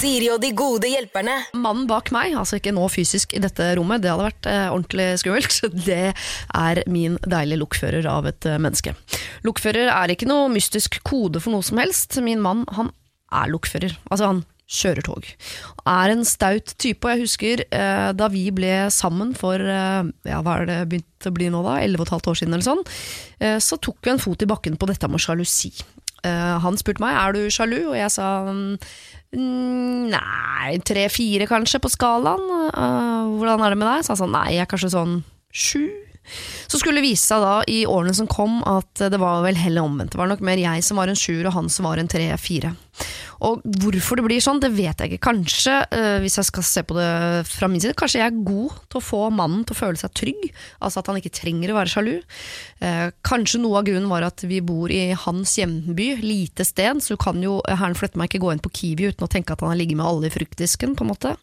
Siri og de gode hjelperne. Mannen bak meg, altså ikke nå fysisk i dette rommet, det hadde vært eh, ordentlig skummelt. Det er min deilige lokfører av et eh, menneske. Lokfører er ikke noe mystisk kode for noe som helst. Min mann, han er lokfører. Altså, han kjører tog. Er en staut type, og jeg husker eh, da vi ble sammen for eh, ja, hva er det begynt å bli nå da, 11 15 år siden eller sånn, eh, så tok vi en fot i bakken på dette med sjalusi. Eh, han spurte meg er du sjalu, og jeg sa mm, nei, tre-fire kanskje på skalaen. Uh, hvordan er det med deg? Så han sa nei, jeg er kanskje sånn sju. Så skulle det vise seg da i årene som kom at det var vel heller omvendt. Det var nok mer jeg som var en sjuer og han som var en tre-fire. Og hvorfor det blir sånn, det vet jeg ikke. Kanskje, øh, hvis jeg skal se på det fra min side, kanskje jeg er god til å få mannen til å føle seg trygg. Altså at han ikke trenger å være sjalu. Eh, kanskje noe av grunnen var at vi bor i hans hjemby, lite sted, så kan jo herren flytte meg ikke gå inn på Kiwi uten å tenke at han har ligget med alle i fruktdisken, på en måte.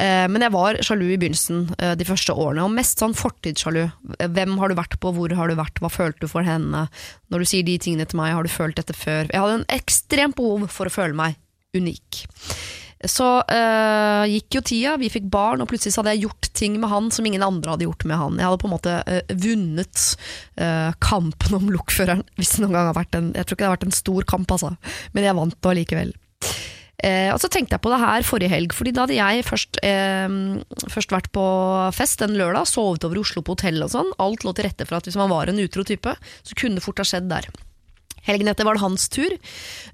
Eh, men jeg var sjalu i begynnelsen, eh, de første årene, og mest sånn fortidssjalu. Hvem har du vært på, hvor har du vært, hva følte du for henne? Når du sier de tingene til meg, har du følt dette før? Jeg hadde en ekstremt behov for å føle meg unik. Så øh, gikk jo tida, vi fikk barn, og plutselig hadde jeg gjort ting med han som ingen andre hadde gjort med han. Jeg hadde på en måte øh, vunnet øh, kampen om lokføreren, hvis det noen gang har vært en Jeg tror ikke det har vært en stor kamp, altså, men jeg vant det allikevel. Eh, og så tenkte jeg på det her forrige helg, fordi da hadde jeg først, eh, først vært på fest en lørdag, sovet over i Oslo på hotell og sånn. Alt lå til rette for at hvis man var en utro type, så kunne det fort ha skjedd der. Helgen etter var det hans tur.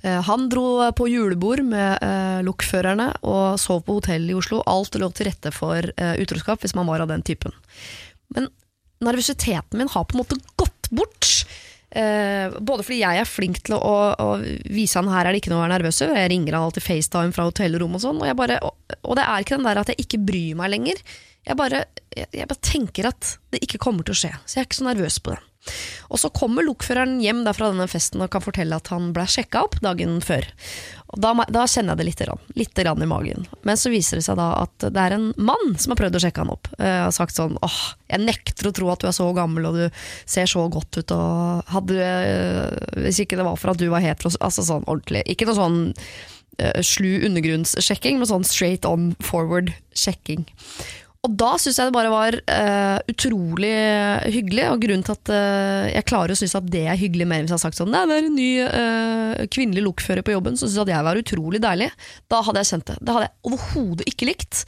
Eh, han dro på julebord med eh, lokførerne og sov på hotell i Oslo. Alt lå til rette for eh, utroskap hvis man var av den typen. Men nervøsiteten min har på en måte gått bort. Eh, både fordi jeg er flink til å, å, vise han her er det ikke noe å være nervøs over. Jeg ringer han alltid FaceTime fra hotellrom og sånn. Og, og, og det er ikke den der at jeg ikke bryr meg lenger. Jeg bare, jeg, jeg bare tenker at det ikke kommer til å skje. Så jeg er ikke så nervøs på det. Og så kommer lokføreren hjem fra denne festen og kan fortelle at han ble sjekka opp dagen før. Og da, da kjenner jeg det litt, grann. litt grann i magen. Men så viser det seg da at det er en mann som har prøvd å sjekke han opp. Eh, og sagt sånn åh, jeg nekter å tro at du er så gammel og du ser så godt ut. Og hadde, eh, hvis ikke det var for at du var hetero, altså sånn ordentlig. Ikke noe sånn uh, slu undergrunnssjekking, men sånn straight on forward-sjekking. Og da syns jeg det bare var uh, utrolig hyggelig, og grunnen til at uh, jeg klarer å synes at det er hyggelig mer hvis jeg har sagt sånn Nei, det er en ny uh, kvinnelig lokfører på jobben, som syns at jeg var utrolig deilig. Da hadde jeg kjent det. Det hadde jeg overhodet ikke likt.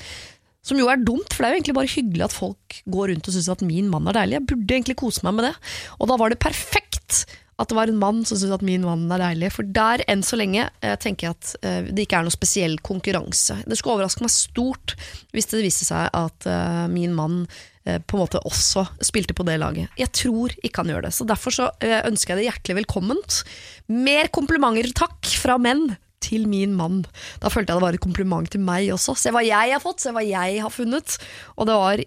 Som jo er dumt, for det er jo egentlig bare hyggelig at folk går rundt og syns at min mann er deilig. Jeg burde egentlig kose meg med det. Og da var det perfekt at det var en mann som syntes at min mann er deilig. For der, enn så lenge, eh, tenker jeg at eh, det ikke er noe spesiell konkurranse. Det skulle overraske meg stort hvis det viste seg at eh, min mann på en måte også spilte på det laget. Jeg tror ikke han gjør det. Så derfor så ønsker jeg det hjertelig velkomment. Mer komplimenter, takk, fra menn. Til min mann. Da følte jeg det var et kompliment til meg også. Se hva jeg har fått, se hva jeg har funnet. Og det var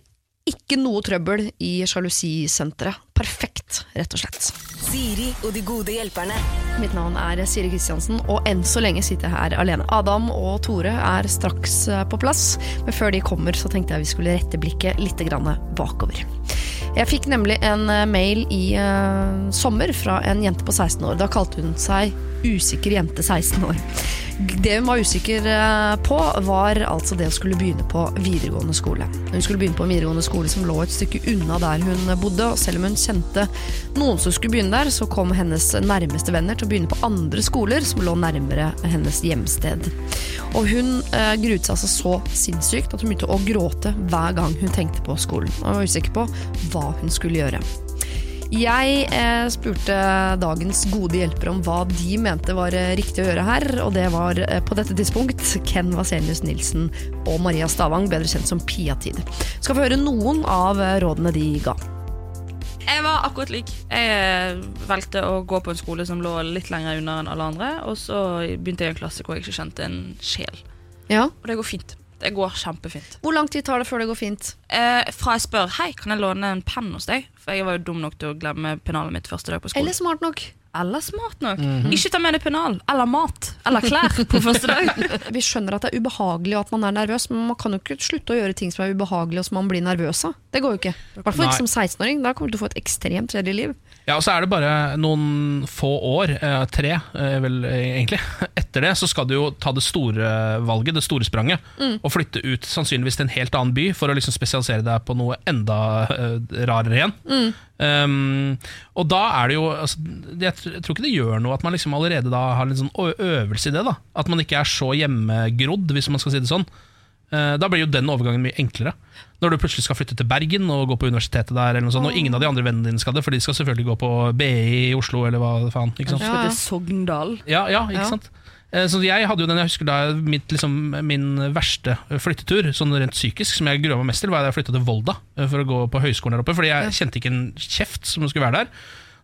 ikke noe trøbbel i sjalusisenteret. Perfekt, rett og slett. Siri og de gode hjelperne. Mitt navn er Siri Kristiansen, og enn så lenge sitter jeg her alene. Adam og Tore er straks eh, på plass, men før de kommer, så tenkte jeg vi skulle rette blikket litt bakover. Jeg fikk nemlig en eh, mail i uh, sommer fra en jente på 16 år. Da kalte hun seg Usikker jente 16 år. Det hun var usikker eh, på, var altså det å skulle begynne på videregående skole. Hun skulle begynne på en videregående skole som lå et stykke unna der hun bodde, og selv om hun kjente noen som skulle begynne der, så kom hennes nærmeste venner til å begynne på andre skoler som lå nærmere hennes hjemsted. Og hun eh, gruet seg altså så sinnssykt at hun begynte å gråte hver gang hun tenkte på skolen, og var usikker på hva hun skulle gjøre. Jeg eh, spurte dagens gode hjelpere om hva de mente var eh, riktig å gjøre her, og det var eh, på dette tidspunkt Ken Vasenius Nilsen og Maria Stavang, bedre kjent som Pia-tid. Skal få høre noen av rådene de ga. Jeg var akkurat lik. Jeg valgte å gå på en skole som lå litt lenger unna enn alle andre, og så begynte jeg i en klasse hvor jeg ikke kjente en sjel. Ja. Og det går fint. Det går kjempefint. Hvor lang tid tar det før det går fint? Eh, fra jeg spør hei, kan jeg låne en penn hos deg, for jeg var jo dum nok til å glemme pennalet mitt første dag på skolen. Eller smart nok? Eller smart nok. Ikke ta med deg pennal eller mat eller klær på første dag. Vi skjønner at det er ubehagelig og at man er nervøs, men man kan jo ikke slutte å gjøre ting som er ubehagelig og som man blir nervøs av. Det går jo ikke. I hvert fall ikke som 16-åring. Da kommer du til å få et ekstremt kjedelig liv. Ja, og så er det bare noen få år, eh, tre eh, vel eh, egentlig, etter det så skal du jo ta det store valget, det store spranget, og flytte ut sannsynligvis til en helt annen by for å liksom spesialisere deg på noe enda rarere igjen. Um, og da er det jo altså, Jeg tr- jeg tror ikke det gjør noe at man liksom allerede da har en sånn øvelse i det. da At man ikke er så hjemmegrodd, hvis man skal si det sånn. Eh, Da blir jo den overgangen mye enklere. Når du plutselig skal flytte til Bergen og gå på universitetet der, eller noe sånt, og ingen av de andre vennene dine skal det, for de skal selvfølgelig gå på BI i Oslo, eller hva faen. Ikke sant? Ja. Sogndal. Ja, ja, ikke sant Eh, Så jeg hadde jo den, jeg husker da mitt, liksom, min verste flyttetur, sånn rent psykisk, som jeg grua meg mest til, var da jeg flytta til Volda eh, for å gå på høyskolen der oppe. Fordi jeg kjente ikke en kjeft som skulle være der.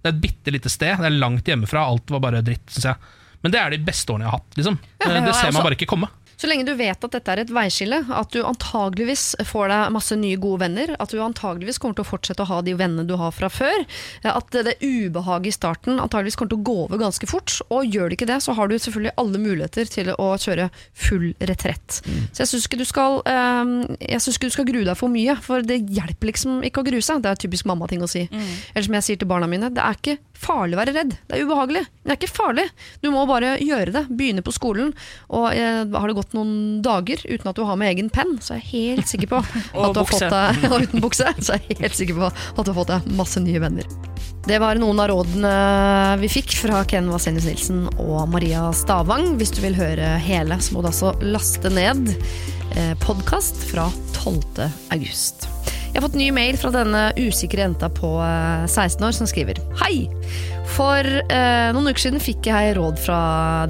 Det er et bitte lite sted, det er langt hjemmefra, alt var bare dritt, syns jeg. Men det er de beste årene jeg har hatt. liksom Ja, ja, ja, Det ser altså- man bare ikke komme. Så lenge du vet at dette er et veiskille, at du antageligvis får deg masse nye gode venner, at du antageligvis kommer til å fortsette å ha de vennene du har fra før, at det ubehaget i starten antageligvis kommer til å gå over ganske fort, og gjør det ikke det, så har du selvfølgelig alle muligheter til å kjøre full retrett. Så jeg syns ikke du skal eh, Jeg synes ikke du skal grue deg for mye, for det hjelper liksom ikke å grue seg. Det er typisk mammating å si. Eller som jeg sier til barna mine, det er ikke farlig å være redd. Det er ubehagelig, det er ikke farlig. Du må bare gjøre det. Begynne på skolen. Og eh, har det gått noen dager uten at du har med egen penn, så er jeg helt sikker på at du har fått deg Og uten bukse, så er jeg helt sikker på at du har fått deg masse nye venner. Det var noen av rådene vi fikk fra Ken Vasenius Nilsen og Maria Stavang. Hvis du vil høre hele, så må du altså laste ned eh, podkast fra 12. august. Jeg har fått ny mail fra denne usikre jenta på eh, 16 år som skriver Hei! For eh, noen uker siden fikk jeg råd fra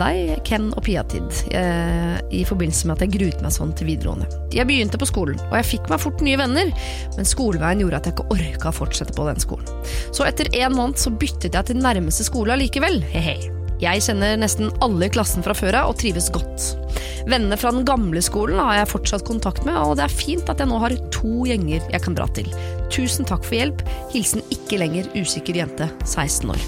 deg, Ken og Piatid, eh, i forbindelse med at jeg gruet meg sånn til videregående. Jeg begynte på skolen, og jeg fikk meg fort nye venner, men skoleveien gjorde at jeg ikke orka å fortsette på den skolen. Så etter en måned så byttet jeg til nærmeste skole allikevel. He-he. Jeg kjenner nesten alle i klassen fra før av og trives godt. Vennene fra den gamle skolen har jeg fortsatt kontakt med, og det er fint at jeg nå har to gjenger jeg kan dra til. Tusen takk for hjelp. Hilsen ikke lenger usikker jente, 16 år.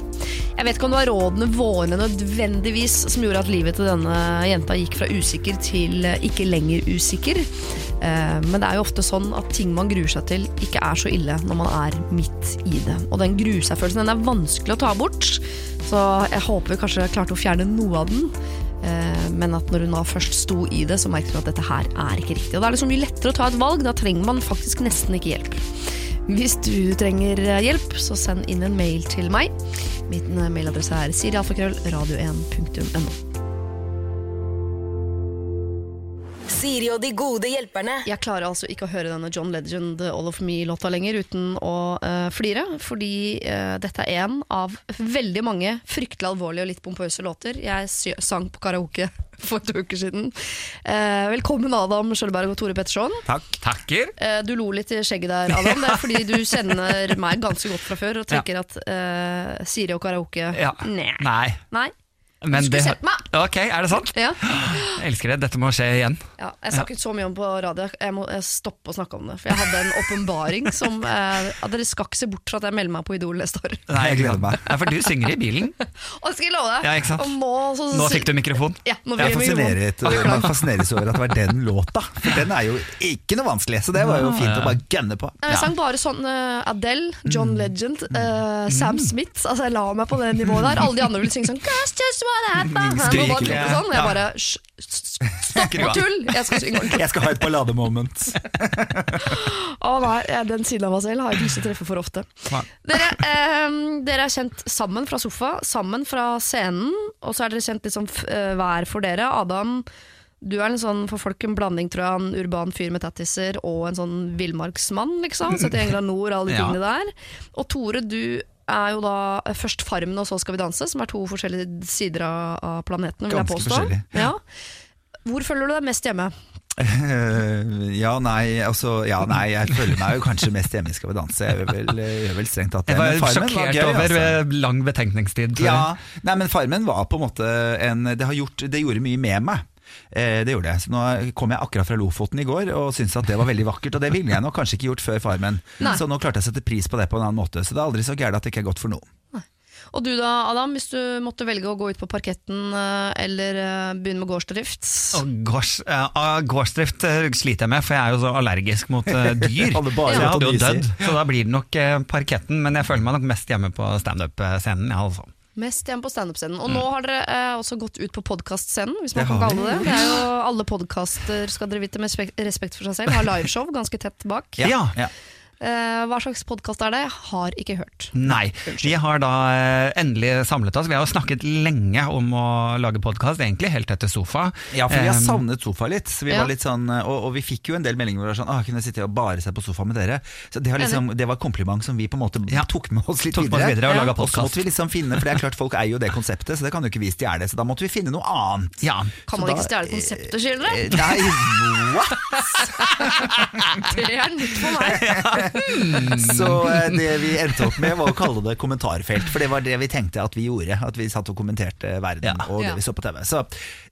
Jeg vet ikke om det var rådene våre nødvendigvis som gjorde at livet til denne jenta gikk fra usikker til eh, ikke lenger usikker. Eh, Men det er jo ofte sånn at ting man gruer seg til, ikke er så ille når man er midt i det. Og den grue seg-følelsen den er vanskelig å ta bort, så jeg håper vi kanskje klarte å fjerne noe av den. Eh, Men at når hun da først sto i det, så merket hun at dette her er ikke riktig. Og da er det så mye lettere å ta et valg, da trenger man faktisk nesten ikke hjelp. Hvis du trenger hjelp, så send inn en mail til meg. Min mailadresse er sirialfakrøll.radio1.no. Siri og de gode hjelperne. Jeg klarer altså ikke å høre denne John Legend All of Me-låta lenger uten å uh, flire, fordi uh, dette er en av veldig mange fryktelig alvorlige og litt pompøse låter jeg sang på karaoke for to uker siden. Uh, velkommen Adam Skjølberg og Tore Petterson. Takk. Takker. Eh, du lo litt i skjegget der, Adam. Det er fordi du kjenner meg ganske godt fra før og tenker at eh, Siri og karaoke Ja. Nei. Nei. Nei. Men skulle det- sett meg. Ok, er det sant? Ja. Jeg elsker det. Dette må skje igjen. Ja, jeg snakket så mye om på radio. Jeg må stoppe å snakke om det. For jeg hadde en åpenbaring som eh, at Dere skal ikke se bort fra at jeg melder meg på Idol neste år. Nei, Jeg gleder meg. Ja, for du synger i bilen. Og skal jeg love deg! Ja, ikke sant? Og nå, så, Nå fikk du mikrofon. Ja, nå Jeg fascineres, man fascineres over at det var den låta. For den er jo ikke noe vanskelig, så det var jo fint å bare gønne på. Jeg sang bare sånn uh, Adele, John Mm. Legend, uh, Sam Smith. Altså Jeg la meg på det nivået der. Alle de andre ville synge sånn just wanna have fun. Og bare Skrike. sånn. Jeg bare Stopp og tull! Jeg skal synge ordentlig. Jeg skal ha et ballademoment. Å nei, den siden av meg selv har jeg ikke lyst til å treffe for ofte. Dere, eh, dere er kjent sammen fra sofa, sammen fra scenen, og så er dere kjent liksom eh, hver for dere. Adam, du er en sånn for folk en blanding, tror jeg, en urban fyr med tattiser og en sånn villmarksmann, liksom. Sett i England nord alle de Ja. tingene der. Og Tore, du er jo da først Farmen og så Skal vi danse, som er to forskjellige sider av, planeten, vil jeg påstå. Ja. Hvor føler du deg mest hjemme? Eh, ja, nei, altså, ja, nei, jeg føler meg jo kanskje mest hjemme i Skal vi danse. Jeg gjør vel, jeg gjør vel strengt tatt det. Jeg var Men Farmen sjokkert gøy, over altså. eh, lang betenkningstid. Ja, nei, men Farmen var på en måte en Det, har gjort, det gjorde mye med meg. Eh, det gjorde jeg. Så nå kom jeg akkurat fra Lofoten i går og syntes at det var veldig vakkert. Og det ville jeg nok kanskje ikke gjort før Farmen. Nei. Så nå klarte jeg å sette pris på det på en annen måte. Så det er aldri så gærent at det ikke er godt for noen Og du da, Adam, hvis du måtte velge å gå ut på parketten eh, eller eh, begynne med gårdsdrift? Gårds, ah, gårdsdrift eh, sliter jeg med, for jeg er jo så allergisk mot uh, dyr. Hadde bare så jeg hadde jo dødd. Så da blir det nok uh, parketten, men jeg føler meg nok mest hjemme på standup-scenen. Ja, altså. Mest igjen på standup-scenen. Og nå har dere eh, også gått ut på podkast-scenen, hvis man Det kan har kalle det det. Det er jo Alle podkaster skal dere vite med respekt, respekt for seg selv. Har liveshow ganske tett bak. Ja. Ja. Eh, hva slags podkast er det? Har ikke hørt. Nei. Vi har da eh, endelig samlet oss. Vi har jo snakket lenge om å lage podkast, egentlig helt etter sofa. Ja, for vi har Eh, savnet sofa litt. Så vi Ja. var litt sånn, og, og vi fikk jo en del meldinger hvor det var sånn Å, kunne jeg sitte og bare se på sofa med dere? Så Det, har liksom, det var et kompliment som vi på en måte Ja. tok med oss litt Tok med oss videre. videre og Ja. Og så måtte vi liksom finne, for det er klart folk eier jo det konseptet, så det kan jo ikke vi stjele. Så da måtte vi finne noe annet. Ja. Kan Så man da- ikke stjele konseptet? Eh, Nei, what? Det er nytt for meg. Så eh, det vi endte opp med var å kalle det kommentarfelt, for det var det vi tenkte at vi gjorde. At vi satt og kommenterte verden Ja. og det Ja. vi så på TV. Så,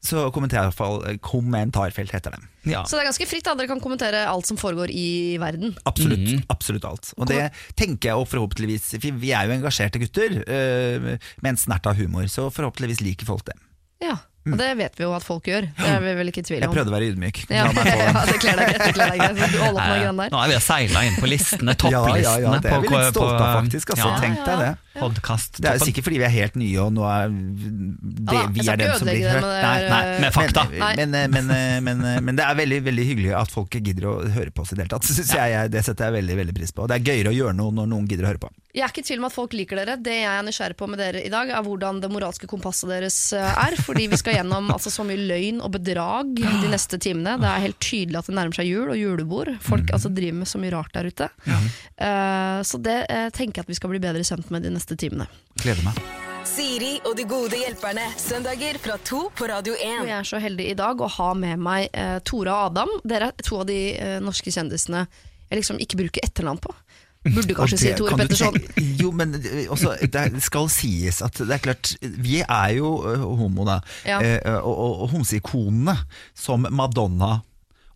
så kommentarfelt, kommentarfelt heter det. ja. Så det er ganske fritt. da Dere kan kommentere alt som foregår i verden. Absolutt, absolutt alt. Og det tenker jeg, og forhåpentligvis for Vi er jo engasjerte gutter øh, med en snert av humor, så forhåpentligvis liker folk det. Ja, Og det vet vi jo at folk gjør. Det er vi vel ikke i tvil om. Jeg prøvde å være ydmyk. Ja, ja, det kler deg greit. Deg greit. Du holder på med greiene der. Nå er vi seila inn på listene, Ja, ja, topplistene. ja, det er vi litt stolte av faktisk. Altså, Ja. Tenk deg det. Podcast. Det er jo sikkert fordi vi er helt nye, og nå er det, Ja vi er dem som blir hørt. Nei, nei, Med fakta. Men, men, men, men, men det er veldig veldig hyggelig at folk gidder å høre på oss i det hele tatt. Det setter jeg veldig veldig pris på. Og det er gøyere å gjøre noe når noen gidder å høre på. Jeg er ikke i tvil om at folk liker dere. Det jeg er nysgjerrig på med dere i dag, er hvordan det moralske kompasset deres eh, er. Fordi vi skal gjennom altså, så mye løgn og bedrag de neste timene. Det er helt tydelig at det nærmer seg jul og julebord. Folk altså, driver med så mye rart der ute. Eh, så det uh, tenker jeg at vi skal bli bedre kjent med de neste timene. Gleder meg. Siri og de gode hjelperne. Søndager fra to på Radio Og 1. jeg er så heldig i dag å ha med meg eh, Tora og Adam. Dere er to av de eh, norske kjendisene jeg liksom ikke bruker etternavn på. Burde kanskje si Tore kan Petterson. Jo, men eh, også, det skal sies at det er klart Vi er jo homo, da. Ja. Eh, og, og, og homseikonene som Madonna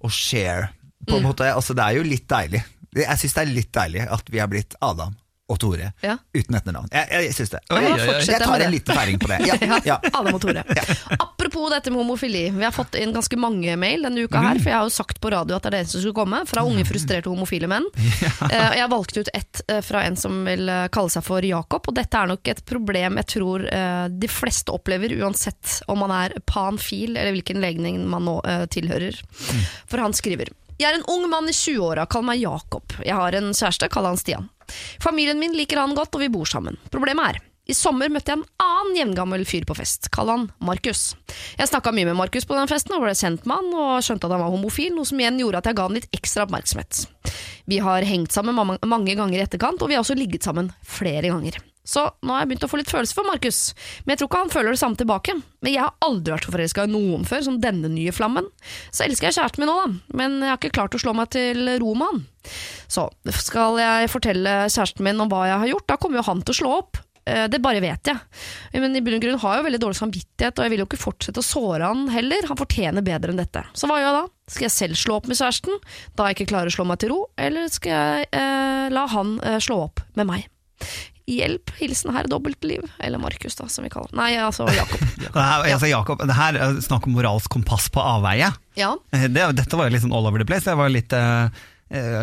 og Cher. På Mm. en måte, altså, det er jo litt deilig. Jeg syns det er litt deilig at vi har blitt Adam og Tore Ja. uten etternavn. Jeg, jeg syns det. Oi, oi. Jeg tar en liten feiring på det. Ja, ja. Adam og Tore. Apropos dette med homofili. Vi har fått inn ganske mange mail denne uka her, for jeg har jo sagt på radio at det er det som skulle komme, fra unge frustrerte homofile menn. Eh, Jeg valgte ut ett eh, fra en som vil eh, kalle seg for Jakob, og dette er nok et problem jeg tror de fleste opplever, uansett om man er panfil eller hvilken legning man nå tilhører. For han skriver jeg er en ung mann i 20-åra, kall meg Jakob. Jeg har en kjæreste, kall han Stian. Familien min liker han godt, og vi bor sammen. Problemet er, i sommer møtte jeg en annen jevngammel fyr på fest. Kall han Markus. Jeg snakka mye med Markus på den festen, og ble kjent med han, og skjønte at han var homofil, noe som igjen gjorde at jeg ga han litt ekstra oppmerksomhet. Vi har hengt sammen mange ganger i etterkant, og vi har også ligget sammen flere ganger. Så nå har jeg begynt å få litt følelse for Markus, men jeg tror ikke han føler det samme tilbake. Men jeg har aldri vært så forelska i noen før som denne nye flammen. Så elsker jeg kjæresten min nå, da, men jeg har ikke klart å slå meg til ro med han. Så skal jeg fortelle kjæresten min om hva jeg har gjort, da kommer jo han til å slå opp. Eh, Det bare vet jeg. Men i bunn og grunn har jeg jo veldig dårlig samvittighet, og jeg vil jo ikke fortsette å såre han heller. Han fortjener bedre enn dette. Så hva gjør jeg da? Skal jeg selv slå opp med kjæresten, da jeg ikke klarer å slå meg til ro, eller skal jeg eh, la han eh, slå opp med meg? Hjelp. Hilsen herr Dobbeltliv. Eller Markus, da, som vi kaller. Nei, altså Jakob. Altså, Jakob, det her er snakk om moralsk kompass på avveie. Ja. Eh, Det, dette var jo litt sånn all over the place. Jeg var litt eh,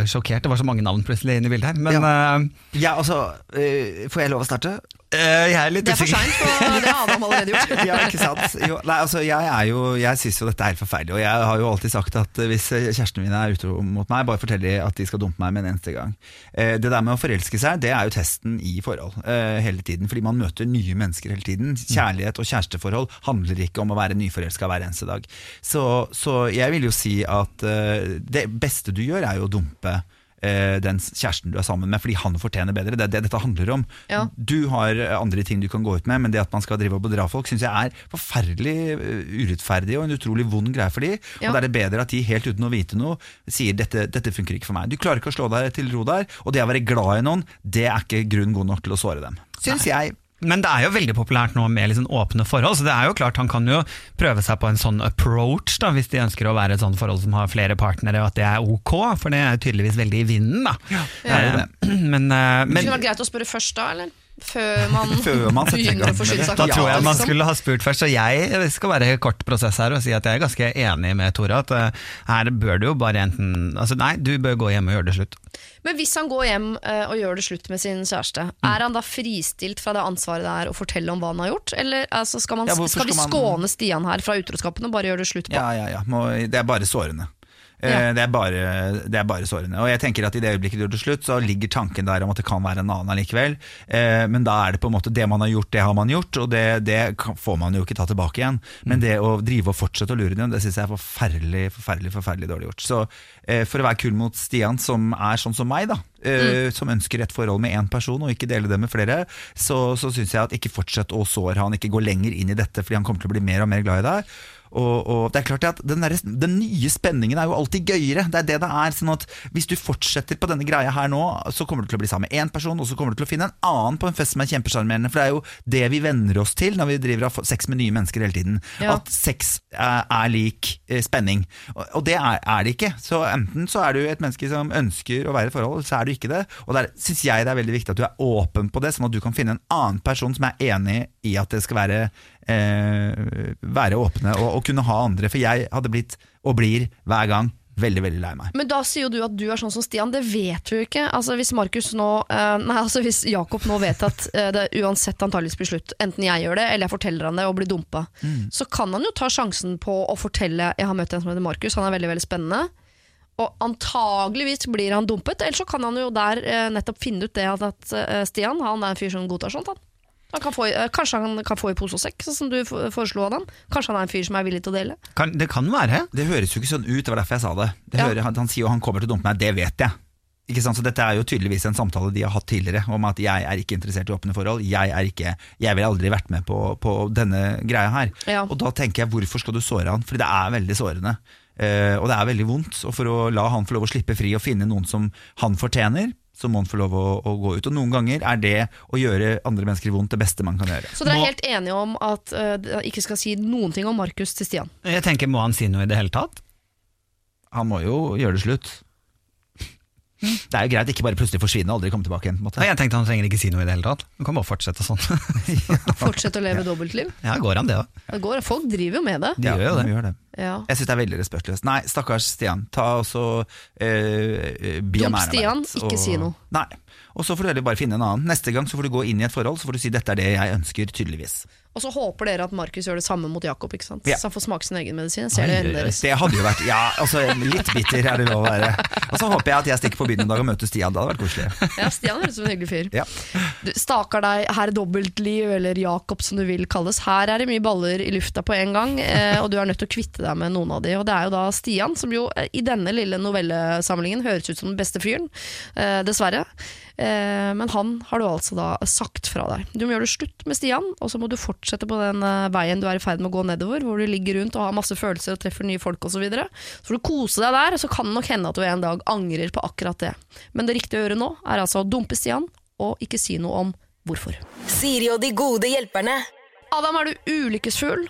sjokkert. Det var så mange navn plutselig inne i bildet her. Men eh, Ja, altså, uh, får jeg lov å starte? Eh, jeg er litt Det er for seint, for det har Adam allerede gjort. Ja, ikke sant? Jo, nei, altså, jeg er jo, jeg syns jo dette er forferdelig, og jeg har jo alltid sagt at eh, hvis kjærestene mine er utro mot meg, bare fortell de at de skal dumpe meg med en eneste gang. Uh, Det der med å forelske seg, det er jo testen i forhold uh, hele tiden, fordi man møter nye mennesker hele tiden. Kjærlighet og kjæresteforhold handler ikke om å være nyforelska hver eneste dag. Så, så jeg vil jo si at eh, det beste du gjør, er jo å dumpe eh, den kjæresten du er sammen med, fordi han fortjener bedre. Det er det dette handler om. Ja. Du har andre ting du kan gå ut med, men det at man skal drive og bedra folk, syns jeg er forferdelig eh, urettferdig og en utrolig vond greie for de. Ja. Og da er det bedre at de helt uten å vite noe sier dette, dette funker ikke for meg. Du klarer ikke å slå deg til ro der, og det å være glad i noen, det er ikke grunn god nok til å såre dem. Syns jeg. Men det er jo veldig populært nå med liksom åpne forhold, så det er jo klart han kan jo prøve seg på en sånn approach, da, hvis de ønsker å være et sånt forhold som har flere partnere, og at det er ok, for det er tydeligvis veldig i vinden, da. det er Men, men, Men, eh, Det kunne vært greit å spørre først, da, eller? Før man, Før man begynner å forsyne seg Da tror jeg man liksom. skulle ha spurt først, så jeg skal være kort prosess her og si at jeg er ganske enig med Tore. At eh, her bør du jo bare enten Altså nei, du bør gå hjem og gjøre det slutt. Men hvis han går hjem eh, og gjør det slutt med sin kjæreste, Mm. er han da fristilt fra det ansvaret det er å fortelle om hva han har gjort? Eller altså, skal, man, Ja, skal vi skal man- skåne Stian her fra utroskapen og bare gjøre det slutt på? Ja, ja, ja. Må, det er bare sårende. Eh, Ja. Det, er bare, det er bare sårende. Og jeg tenker at I det øyeblikket du gjør det slutt, så ligger tanken der om at det kan være en annen allikevel. Eh, men da er det på en måte det man har gjort, det har man gjort, og det, det får man jo ikke ta tilbake igjen. Men det å drive og fortsette å lure dem, det syns jeg er forferdelig forferdelig, forferdelig dårlig gjort. Så eh, for å være kul mot Stian, som er sånn som meg, da, mm. som ønsker et forhold med én person og ikke dele det med flere, så, så syns jeg at ikke fortsett å såre han, ikke gå lenger inn i dette, fordi han kommer til å bli mer og mer glad i deg. Og, og det er klart at den, der, den nye spenningen er jo alltid gøyere. Det er det det er. sånn at Hvis du fortsetter på denne greia her nå, så kommer du til å bli sammen med én person, og så kommer du til å finne en annen på en fest som er kjempesjarmerende. For det er jo det vi venner oss til når vi driver av sex med nye mennesker hele tiden. Ja. At sex er, er lik eh, spenning. Og, og det er, er det ikke. Så enten så er du et menneske som ønsker å være i forhold, så er du ikke det. Og der syns jeg det er veldig viktig at du er åpen på det, sånn at du kan finne en annen person som er enig i at det skal være eh, være åpne og, og kunne ha andre. For jeg hadde blitt, og blir hver gang, veldig veldig lei meg. Men da sier jo du at du er sånn som Stian, det vet du ikke. Altså Hvis Markus nå eh, Nei, altså hvis Jakob nå vet at eh, det uansett antageligvis blir slutt, enten jeg gjør det eller jeg forteller han det og blir dumpa, Mm. så kan han jo ta sjansen på å fortelle Jeg har møtt en som heter Markus, han er veldig veldig spennende. Og antageligvis blir han dumpet, eller så kan han jo der eh, nettopp finne ut det at, at eh, Stian han er en fyr som godtar sånt. Han. Han kan få, i- eh, kanskje han kan få i pose og sekk, sånn som du f- foreslo av han. Kanskje han er en fyr som er villig til å dele. Kan, det kan være. Det høres jo ikke sånn ut, det var derfor jeg sa det. det Ja. hører, han, han sier jo han kommer til å dumpe meg, det vet jeg. Ikke sant? Så Dette er jo tydeligvis en samtale de har hatt tidligere, om at jeg er ikke interessert i åpne forhold. Jeg er ikke, jeg ville aldri vært med på, på denne greia her. Ja. Og da tenker jeg, hvorfor skal du såre han? Fordi det er veldig sårende. Eh, og det er veldig vondt. Og for å la han få lov å slippe fri og finne noen som han fortjener, så må han få lov å, å gå ut. Og noen ganger er det å gjøre andre mennesker vondt det beste man kan gjøre. Så dere Må- er helt enige om at uh, dere ikke skal si noen ting om Markus til Stian? Jeg tenker, Må han si noe i det hele tatt? Han må jo gjøre det slutt. Det er jo greit, ikke bare plutselig forsvinne og aldri komme tilbake igjen. på en måte. Nei, Jeg tenkte han trenger ikke si noe i det hele tatt. Han kan bare fortsette sånn. Fortsette å leve dobbeltliv? Ja, går han det òg? Det går, folk driver jo med det. De gjør jo det. de gjør det. Ja. Jeg syns det er veldig respektløst. Nei, stakkars Stian. Ta også eh, be Dump Stian, verdt, ikke si noe. Nei. Og så får du heller bare finne en annen. Neste gang så får du gå inn i et forhold, så får du si dette er det jeg ønsker, tydeligvis. Og så håper dere at Markus gjør det samme mot Jakob, ikke sant? Ja. så han får smake sin egen medisin. Ser det i øynene deres. Det hadde jo vært Ja, altså litt bitter er det lov å være. Og så håper jeg at jeg stikker på byen en dag og møter Stian. Det hadde vært koselig. Ja, Stian høres ut som en hyggelig fyr. Ja. Du, staker deg, herr dobbeltliv, eller Jakob som du vil kalles. Her er det mye baller i lufta på en gang, eh, og du er nødt til å kvitte deg med noen av de. Og det er jo da Stian, som jo eh, i denne lille novellesamlingen høres ut som den beste fyren, eh, dessverre. Men han har du altså da sagt fra deg. Du må gjøre det slutt med Stian, og så må du fortsette på den eh, veien du er i ferd med å gå nedover, hvor du ligger rundt og har masse følelser og treffer nye folk osv. Så, videre. så får du kose deg der, så kan det nok hende at du en dag angrer på akkurat det. Men det riktige å gjøre nå er altså å dumpe Stian, og ikke si noe om hvorfor. Siri og de gode hjelperne. Adam, er du ulykkesfull?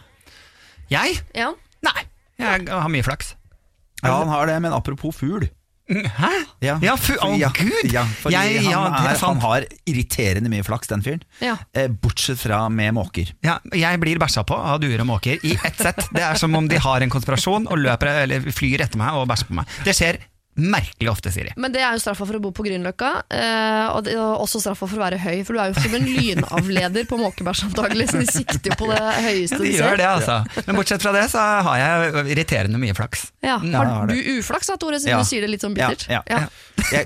Jeg? Ja. Nei. Jeg har mye flaks. Ja, han har det, men apropos fugl. Hæ? Ja, Ja, for, å, ja, Gud! Ja, fordi Jeg- han, er er, han har irriterende mye flaks, den fyren. Ja. Eh, bortsett fra med måker. Ja, jeg blir bæsja på av duer og måker i ett sett. Det er som om de har en konspirasjon og løper, eller flyr etter meg og bæsjer på meg. Det skjer merkelig ofte, Siri. Men det er jo straffa for å bo på Grünerløkka, eh, og det er også straffa for å være høy, for du er jo som en lynavleder på så de sikter jo på det høyeste Ja, de de gjør det, altså. Men bortsett fra det, så har jeg irriterende mye flaks. Ja. Har du uflaks da, Tore, siden Ja. du sier det litt sånn bittert? ja,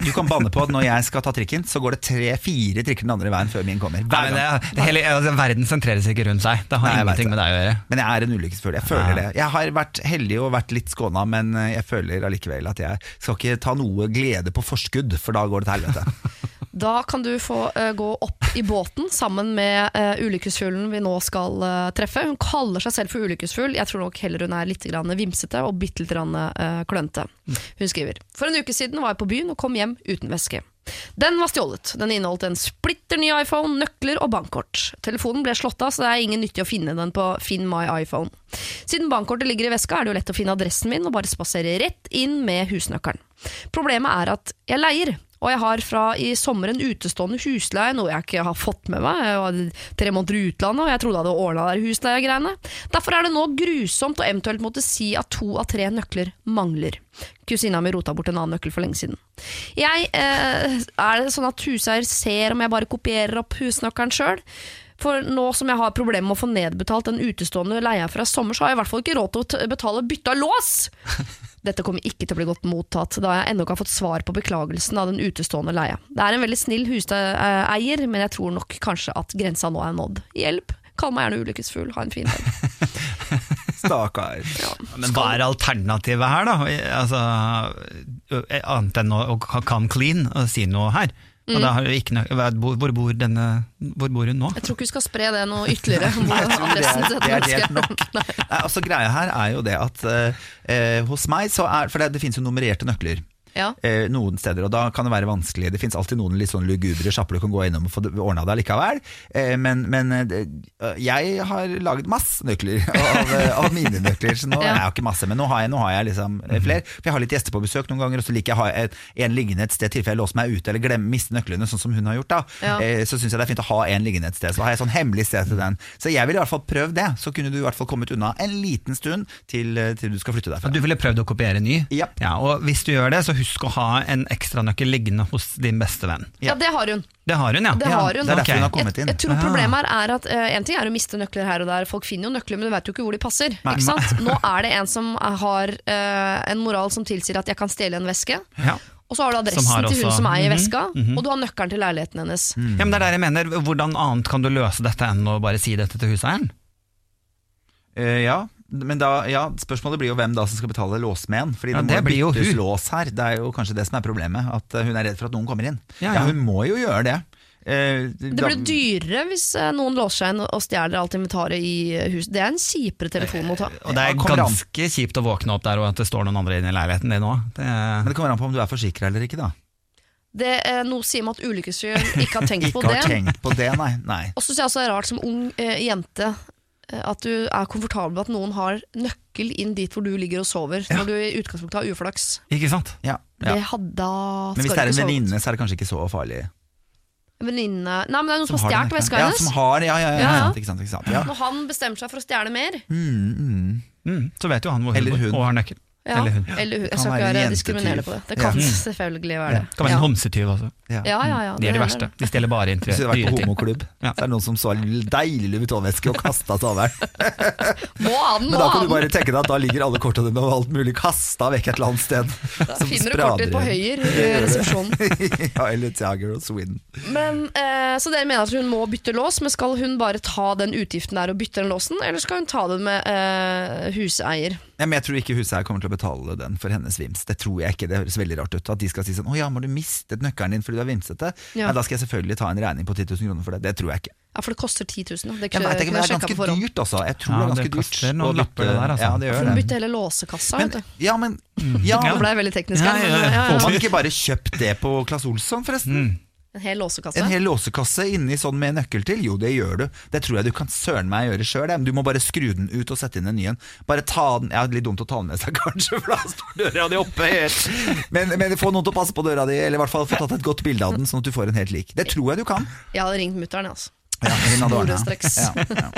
du kan banne på at når jeg skal ta trikken, så går det tre-fire trikker den andre veien før min kommer. Hver men gang. det, det hele, altså, verden sentrerer seg ikke rundt seg. Det har Nei, ingenting med deg å gjøre. Men jeg er en ulykkesfugl. Jeg føler Ja. det. Jeg har vært heldig og vært litt skåna, men eh, jeg føler allikevel at jeg skal ikke ta noe glede på forskudd, for da går det til helvete. Da kan du få uh, gå opp i båten sammen med uh, ulykkesfuglen vi nå skal uh, treffe. Hun kaller seg selv for ulykkesfugl. Jeg tror nok heller hun er litt grann vimsete og bitte litt grann, eh, klønete. Hun skriver For en uke siden var jeg på byen og kom hjem uten veske. Den var stjålet. Den inneholdt en splitter ny iPhone, nøkler og bankkort. Telefonen ble slått av, så det er ingen nyttig å finne den på Finn my iPhone. Siden bankkortet ligger i veska, er det jo lett å finne adressen min og bare spasere rett inn med husnøkkelen. Problemet er at jeg leier, Og jeg har fra i sommer en utestående husleie, noe jeg ikke har fått med meg. Jeg var tre måneder i utlandet, og jeg trodde jeg hadde ordna de husleiegreiene. Derfor er det nå grusomt å eventuelt måtte si at to av tre nøkler mangler. Kusina mi rota bort en annen nøkkel for lenge siden. Jeg, eh, er det sånn at huseier ser om jeg bare kopierer opp husnøkkelen sjøl? For nå som jeg har problemer med å få nedbetalt den utestående leia fra sommer, så har jeg i hvert fall ikke råd til å betale bytte av lås! Dette kommer ikke til å bli godt mottatt, da jeg ennå ikke har fått svar på beklagelsen av den utestående leia. Det er en veldig snill huseier, men jeg tror nok kanskje at grensa nå er nådd. Hjelp! Kall meg gjerne ulykkesfugl. Ha en fin dag. Stakkar. Men hva er alternativet her, da? Altså, annet enn å, å come clean og si noe her. Og da har vi ikke noe, hvor, bor denne, hvor bor hun nå? Jeg tror ikke vi skal spre det noe ytterligere. Nei, det er, det er helt nok. Nei. Nei, altså Greia her er jo det at eh, eh, hos meg så er For det, det finnes jo nummererte nøkler. Ja. eh, noen steder, og da kan det være vanskelig. Det finnes alltid noen litt sånn lugubre sjapper du kan gå innom og få ordna det likevel. Eh, men men eh, eh, jeg har laget masse nøkler av, eh, av mine nøkler, så nå Ja. er jeg jo ikke masse. Men nå har jeg, nå har jeg liksom eh, flere. For jeg har litt gjester på besøk noen ganger, og så liker jeg å ha et, en liggende et sted i tilfelle jeg låser meg ute eller glemmer miste nøklene, sånn som hun har gjort. da Ja. eh, Så syns jeg det er fint å ha en liggende et sted. Så har jeg sånn hemmelig sted til den. Så jeg ville i hvert fall prøvd det. Så kunne du i hvert fall kommet unna en liten stund til, til du skal flytte derfra. Du ville prøvd å kopiere ny? Ja. og Hvis du gjør det, så husk å ha en ekstranøkkel liggende hos din beste venn. ja, det har hun. Det har hun, ja. Det har hun. det er derfor hun har kommet inn. jeg tror Ah. problemet her er at uh, En ting er å miste nøkler her og der, folk finner jo nøkler, men du vet jo ikke hvor de passer. Nei. Ikke sant? Nå er det en som har uh, en moral som tilsier at jeg kan stjele en veske. Ja. Og så har du adressen Som har til hun også- som eier i veska, mhm. og du har nøkkelen til leiligheten hennes. Ja, men det er der jeg mener, Hvordan annet kan du løse dette enn å bare si dette til huseieren? Uh, ja, men da, ja, spørsmålet blir jo hvem da som skal betale låsmeden. Fordi Ja, det det blir jo hun. lås her. Det er jo kanskje det som er problemet. At eh, hun er redd for at noen kommer inn. Ja, Ja, ja. hun må jo gjøre det. Eh, Det da- blir dyrere hvis eh, noen låser seg inn og stjeler alt inventaret i eh, huset. Det er en kjipere telefon å ta. Og det er ganske kjipt å våkne opp der og at det står noen andre inne i leiligheten din òg. Men det kommer an på om du er forsikra eller ikke, da. Det, er noe sier meg at ulykkesfyren ikke har tenkt på Ikke har det. tenkt på det, nei. nei. Og så synes jeg også det er rart som ung eh, jente at du er komfortabel med at noen har nøkkel inn dit hvor du ligger og sover, når du i utgangspunktet har uflaks. Ikke sant? Ja, ja. Det hadde, Men hvis det er en venninne, så er det kanskje ikke så farlig. En venninne Nei, men det er noen som, har den stjålet veska hennes. Ja, som har, ja, ja, ja, Ja, ja. Ikke sant, ikke sant, ja. Når han bestemmer seg for å stjele mer Mm, mm. Mm, så vet jo han hvor hun hun. bor og har nøkkel. Ja, Eller hun. Eller hun. Jeg skal ikke være diskriminerende på det. Det kan ja. selvfølgelig være det. Det kan være ja. en homsetyv også. Ja. Ja, ja, ja, De er de det verste. De stjeler bare Hvis du har vært på homoklubb, Ja. så er det noen som så en deilig Louis Vuitton-veske og kasta an, Men da kan du bare tenke deg at da ligger alle kortene dine og alt mulig kasta vekk et eller annet sted. som Finner du kortet ditt på høyre i resepsjonen. ja, eller Tiager og Sweden. Men, eh, så dere mener at hun må bytte lås, men skal hun bare ta den utgiften der og bytte den låsen, eller skal hun ta den med eh, huseier? Ja, men jeg tror ikke huseier kommer til å betale den for hennes vims. Det tror jeg ikke, det høres veldig rart ut. At de skal si sånn 'Å ja, må du mistet nøkkelen din fordi du har vimsete?' Ja. Nei, da skal jeg selvfølgelig ta en regning på 10 000 kroner for det. Det tror jeg ikke. Ja, For det koster 10 000. da. Det ikke, men det er ganske dyrt, altså. Jeg tror Ja, det er ganske dyrt. Det noen lapper det der, altså. Ja, det gjør det. bytter hele låsekassa. Men, vet du. ja, men, ja, Nå ble jeg veldig teknisk her. ja. ja, ja. Får man ikke bare kjøpt det på Claes Olsson, forresten? Mm. En hel låsekasse. En hel låsekasse inni sånn med nøkkel til? Jo, det gjør du. Det tror jeg du kan søren meg gjøre sjøl. Du må bare skru den ut og sette inn en ny en. Bare ta den Ja, litt dumt å ta den med seg, kanskje, for da står døra di oppe helt. Men, men få noen til å passe på døra di, eller i hvert fall få tatt et godt bilde av den, sånn at du får en helt lik. Det tror jeg du kan. Jeg hadde ringt mutter'n, altså. Ja, hadde ordnet. Sporenstreks. Ja,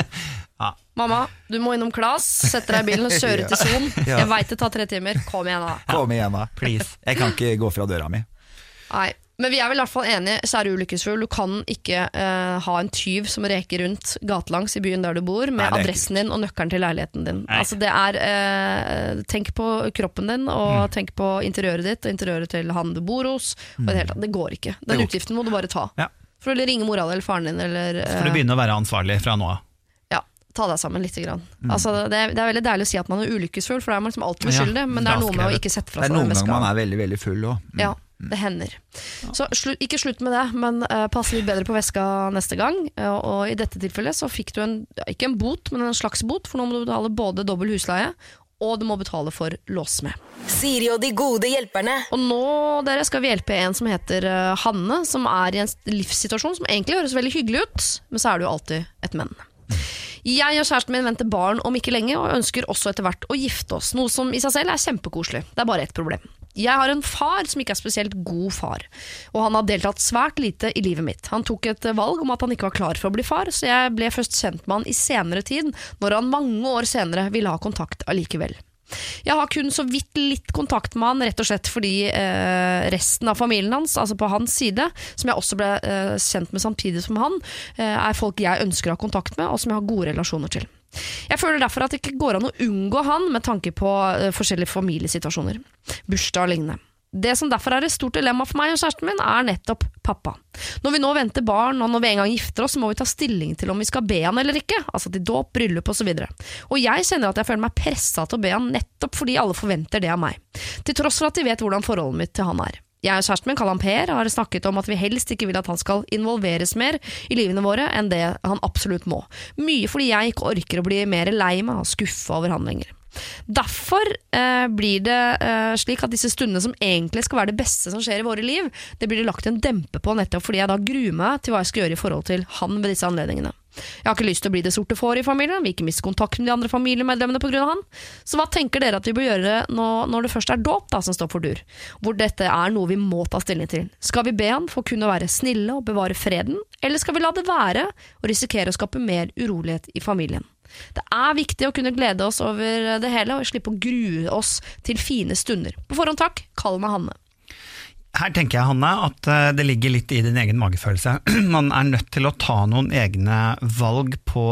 ja. Mamma, du må innom Klas, sette deg i bilen og kjøre til Son. Jeg veit det tar tre timer. Kom igjen, da. Kom igjen, da. Please. Jeg kan ikke gå fra døra mi. Nei. Men vi er vel i hvert fall enige, kjære ulykkesfugl. Du kan ikke eh, ha en tyv som reker rundt gatelangs i byen der du bor, med Nei, er adressen din og nøkkelen til leiligheten din. Nei. Altså, det er, eh, tenk på kroppen din, og tenk på interiøret ditt, og interiøret til han du bor hos. Og det, hele tatt, det går ikke. Den går utgiften må du bare ta. Ja. For å ringe mora di eller faren din, eller Så For du eh, begynne å være ansvarlig fra nå av. ja, ta deg sammen litt. grann. Altså, det, er, det er veldig deilig å si at man er ulykkesfull, for da er man liksom alltid uskyldig, men det er noe med å ikke sette Det fra er seg den noen ganger man er veldig, veldig full òg. Ja, det hender. Så slu, ikke slutt med det, men uh, pass litt bedre på veska neste gang. Uh, og i dette tilfellet så fikk du en, ikke en bot, men en slags bot, for nå må du betale både dobbel husleie, og du må betale for låssmed. Siri og de gode hjelperne. Og nå dere, skal vi hjelpe en som heter uh, Hanne, som er i en livssituasjon som egentlig høres veldig hyggelig ut, men så er det jo alltid et men. Jeg og kjæresten min venter barn om ikke lenge, og ønsker også etter hvert å gifte oss. Noe som i seg selv er kjempekoselig. Det er bare ett problem. Jeg har en far som ikke er spesielt god far, og han har deltatt svært lite i livet mitt. Han tok et valg om at han ikke var klar for å bli far, så jeg ble først kjent med han i senere tid, når han mange år senere ville ha kontakt allikevel. Jeg har kun så vidt litt kontakt med han, rett og slett fordi eh, resten av familien hans, altså på hans side, som jeg også ble eh, kjent med samtidig som han, eh, er folk jeg ønsker å ha kontakt med, og som jeg har gode relasjoner til. Jeg føler derfor at det ikke går an å unngå han med tanke på eh, forskjellige familiesituasjoner, bursdag og lignende. Det som derfor er et stort dilemma for meg og kjæresten min, er nettopp pappa. Når vi nå venter barn, og når vi en gang gifter oss, må vi ta stilling til om vi skal be han eller ikke, altså til dåp, bryllup osv. Og, så og jeg kjenner at jeg føler meg pressa til å be han nettopp fordi alle forventer det av meg, til tross for at de vet hvordan forholdet mitt til han er. Jeg og kjæresten min, kaller han Per, har snakket om at vi helst ikke vil at han skal involveres mer i livene våre enn det han absolutt må. Mye fordi jeg ikke orker å bli mer lei meg og skuffa over han lenger. Derfor eh, blir det eh, slik at disse stundene som egentlig skal være det beste som skjer i våre liv, det blir det lagt en dempe på nettopp fordi jeg da gruer meg til hva jeg skal gjøre i forhold til han ved disse anledningene. Jeg har ikke lyst til å bli det sorte får i familien, vil ikke miste kontakt med de andre familiemedlemmene pga. han. Så hva tenker dere at vi bør gjøre nå, når det først er dåp da, som står for dur? Hvor dette er noe vi må ta stilling til. Skal vi be han for kun å være snille og bevare freden, eller skal vi la det være og risikere å skape mer urolighet i familien? Det er viktig å kunne glede oss over det hele og slippe å grue oss til fine stunder. På forhånd takk, kall meg Hanne. Her tenker jeg, Hanne, at eh, det ligger litt i din egen magefølelse. Man er nødt til å ta noen egne valg på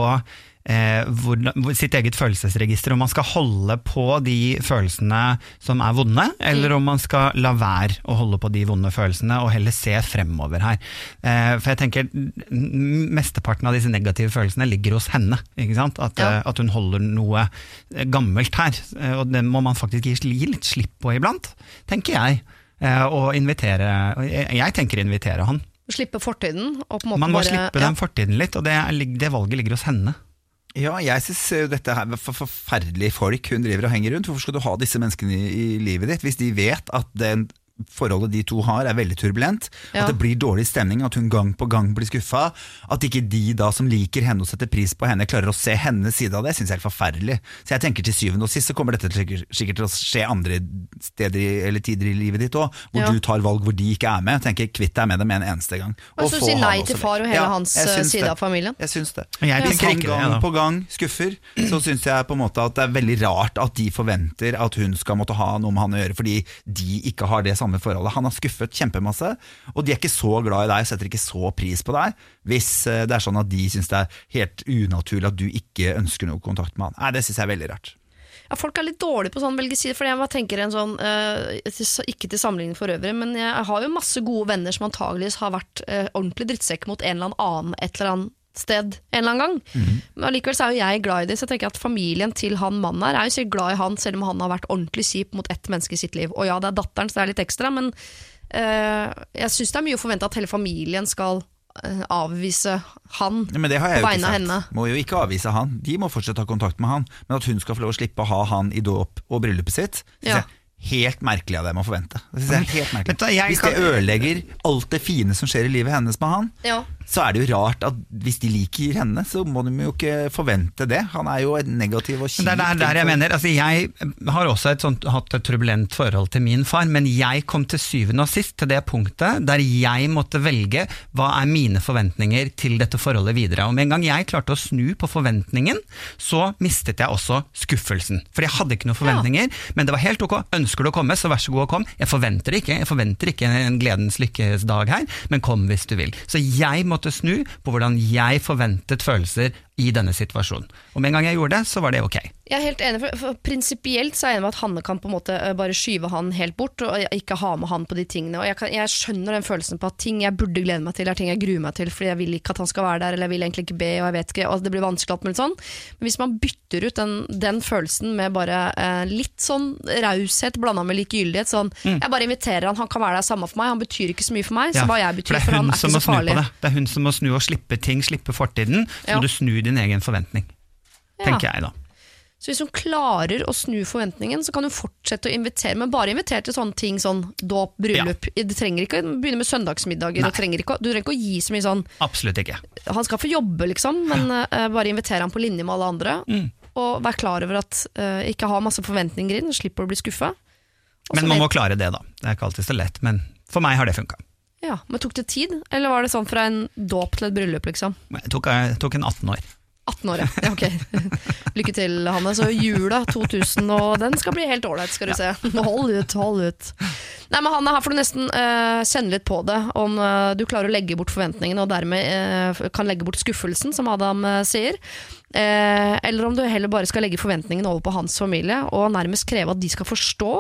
eh, hvor, sitt eget følelsesregister. Om man skal holde på de følelsene som er vonde, eller om man skal la være å holde på de vonde følelsene og heller se fremover her. Eh, for jeg tenker Mesteparten av disse negative følelsene ligger hos henne. At, ja. eh, at hun holder noe gammelt her. Eh, og det må man faktisk gi litt slipp på iblant, tenker jeg. Eh, og invitere Jeg tenker invitere han. Slippe fortiden? Man må bare, slippe ja. den fortiden litt, og det, det valget ligger hos henne. Ja, jeg syns eh, dette er for forferdelige folk hun driver og henger rundt. Hvorfor skal du ha disse menneskene i, i livet ditt hvis de vet at den forholdet de to har er veldig turbulent. Ja. At det blir dårlig stemning, at hun gang på gang blir skuffa. At ikke de da som liker henne og setter pris på henne, klarer å se hennes side av det, syns jeg er helt forferdelig. Så jeg tenker til syvende og sist så kommer dette sikkert til å skje andre steder eller tider i livet ditt òg, hvor ja. du tar valg hvor de ikke er med. Tenker Kvitt deg med dem en eneste gang. Og, og så si nei til far og hele ja, hans eh, side det. av familien. Jeg syns det. Jeg Hvis han gang på gang skuffer, så syns jeg på en måte at det er veldig rart at de forventer at hun skal måtte ha noe med han å gjøre, fordi de ikke har det samme forholdet. Han har skuffet kjempemasse, og de er ikke så glad i deg, setter ikke så pris på deg, hvis eh, det er sånn at de syns det er helt unaturlig at du ikke ønsker noe kontakt med han. Nei, Det syns jeg er veldig rart. Ja, folk er litt dårlige på sånn velge side, for jeg tenker en sånn uh, Ikke til sammenligning for øvrig, men jeg har jo masse gode venner som antageligvis har vært uh, ordentlig drittsekk mot en eller annen et eller annet sted en eller annen gang. Mm. Men allikevel så er jo jeg glad i det, så jeg tenker at familien til han mannen her er jo sikkert glad i han, selv om han har vært ordentlig kjip mot ett menneske i sitt liv. Og ja, det er datteren, så det er litt ekstra, men uh, jeg syns det er mye å forvente at hele familien skal uh, avvise han ja, men det har jeg på vegne av henne. Må jo ikke avvise han. De må fortsatt ha kontakt med han. Men at hun skal få lov å slippe å ha han i dåp og bryllupet sitt, ja. jeg helt merkelig av dem å forvente. Det synes jeg er helt merkelig. Hvis det ødelegger alt det fine som skjer i livet hennes med han, ja så er det jo rart at hvis de liker henne, så må de jo ikke forvente det. Han er jo negativ og kjip. Det er der jeg mener. Altså, jeg har også et sånt, hatt et turbulent forhold til min far, men jeg kom til syvende og sist til det punktet der jeg måtte velge hva er mine forventninger til dette forholdet videre. Og med en gang jeg klarte å snu på forventningen, så mistet jeg også skuffelsen. For jeg hadde ikke noen forventninger, ja. men det var helt ok. Ønsker du å komme, så vær så god og kom. Jeg forventer ikke, jeg forventer ikke en gledens lykkes dag her, men kom hvis du vil. Så jeg måtte snu på hvordan jeg forventet følelser i denne situasjonen. Og med en gang jeg gjorde det, så var det ok. Jeg er helt enig, for, for Prinsipielt så er jeg enig med at Hanne kan på en måte eh, bare skyve han helt bort, og ikke ha med han på de tingene. Og jeg, kan, jeg, skjønner den følelsen på at ting jeg burde glede meg til, er ting jeg gruer meg til, fordi jeg vil ikke at han skal være der, eller jeg vil egentlig ikke be, og jeg vet ikke, og det blir vanskelig alt mulig sånn. Men hvis man bytter ut den, den følelsen med bare eh, litt sånn raushet blanda med likegyldighet, sånn mm. jeg bare inviterer han, han kan være der samme for meg, han betyr ikke så mye for meg, ja, så hva jeg betyr for, for han er ikke så farlig. Det. det. er hun som må snu og slippe ting, slippe fortiden, så ja. må du snu din egen forventning tenker jeg da. Så hvis hun klarer å snu forventningen, så kan hun fortsette å invitere, men bare invitere til sånne ting sånn dåp, bryllup. Ja. Du trenger ikke å begynne med søndagsmiddager. Du trenger, ikke, du trenger, ikke, å gi så mye sånn Absolutt ikke. Han skal få jobbe, liksom, men ja. uh, bare invitere ham på linje med alle andre. Mm. Og vær klar over at uh, ikke ha masse forventninger inn, slipper å bli skuffa. Men man må klare det, da. Det er ikke alltid så lett, men for meg har det funka. Ja, Men tok det tid, eller var det sånn fra en dåp til et bryllup, liksom? Det tok, tok en 18 år. 18 år, ja. ja. Ok. Lykke til, Hanne. Så jula 2000, og den skal bli helt ålreit, skal du se. Hold ut, hold ut. Nei, men Hanne, her får du nesten uh, kjenne litt på det. Om uh, du klarer å legge bort forventningene, og dermed uh, kan legge bort skuffelsen, som Adam sier. Eh, eller om du heller bare skal legge forventningene over på hans familie, og nærmest kreve at de skal forstå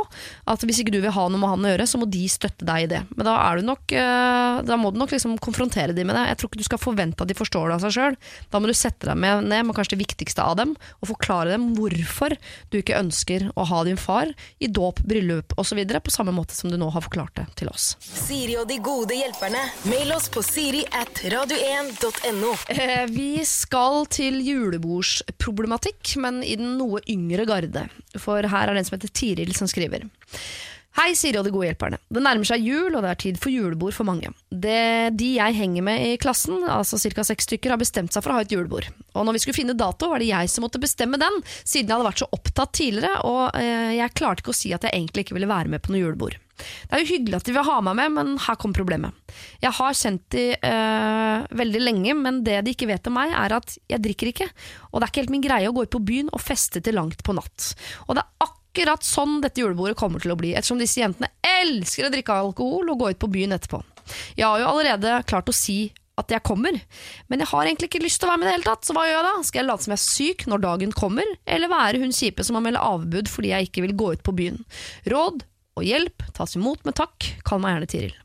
at hvis ikke du vil ha noe med han å gjøre, så må de støtte deg i det. Men da, er du nok, eh, da må du nok liksom konfrontere dem med det. Jeg tror ikke du skal forvente at de forstår det av seg sjøl. Da må du sette deg med, ned med kanskje det viktigste av dem, og forklare dem hvorfor du ikke ønsker å ha din far i dåp, bryllup osv., på samme måte som du nå har forklart det til oss. Siri og de gode hjelperne. Mail oss på siri at radio1.no. Eh, vi skal til julebordsproblematikk, men i den noe yngre garde. For her er det en som heter Tiril som skriver. Hei, Siri og de gode hjelperne. Det nærmer seg jul, og det er tid for julebord for mange. Det, de jeg henger med i klassen, altså ca. seks stykker, har bestemt seg for å ha et julebord. Og når vi skulle finne dato, var det jeg som måtte bestemme den, siden jeg hadde vært så opptatt tidligere, og eh, jeg klarte ikke å si at jeg egentlig ikke ville være med på noe julebord. Det er jo hyggelig at de vil ha meg med, men her kom problemet. Jeg har kjent de øh, veldig lenge, men det de ikke vet om meg, er at jeg drikker ikke. Og det er ikke helt min greie å gå ut på byen og feste til langt på natt. Og det er akkurat sånn dette julebordet kommer til å bli, ettersom disse jentene elsker å drikke alkohol og gå ut på byen etterpå. Jeg har jo allerede klart å si at jeg kommer, men jeg har egentlig ikke lyst til å være med i det hele tatt, så hva gjør jeg da? Skal jeg late som jeg er syk når dagen kommer, eller være hun kjipe som må melde avbud fordi jeg ikke vil gå ut på byen? Råd og hjelp tas imot med takk, kall meg gjerne Tiril.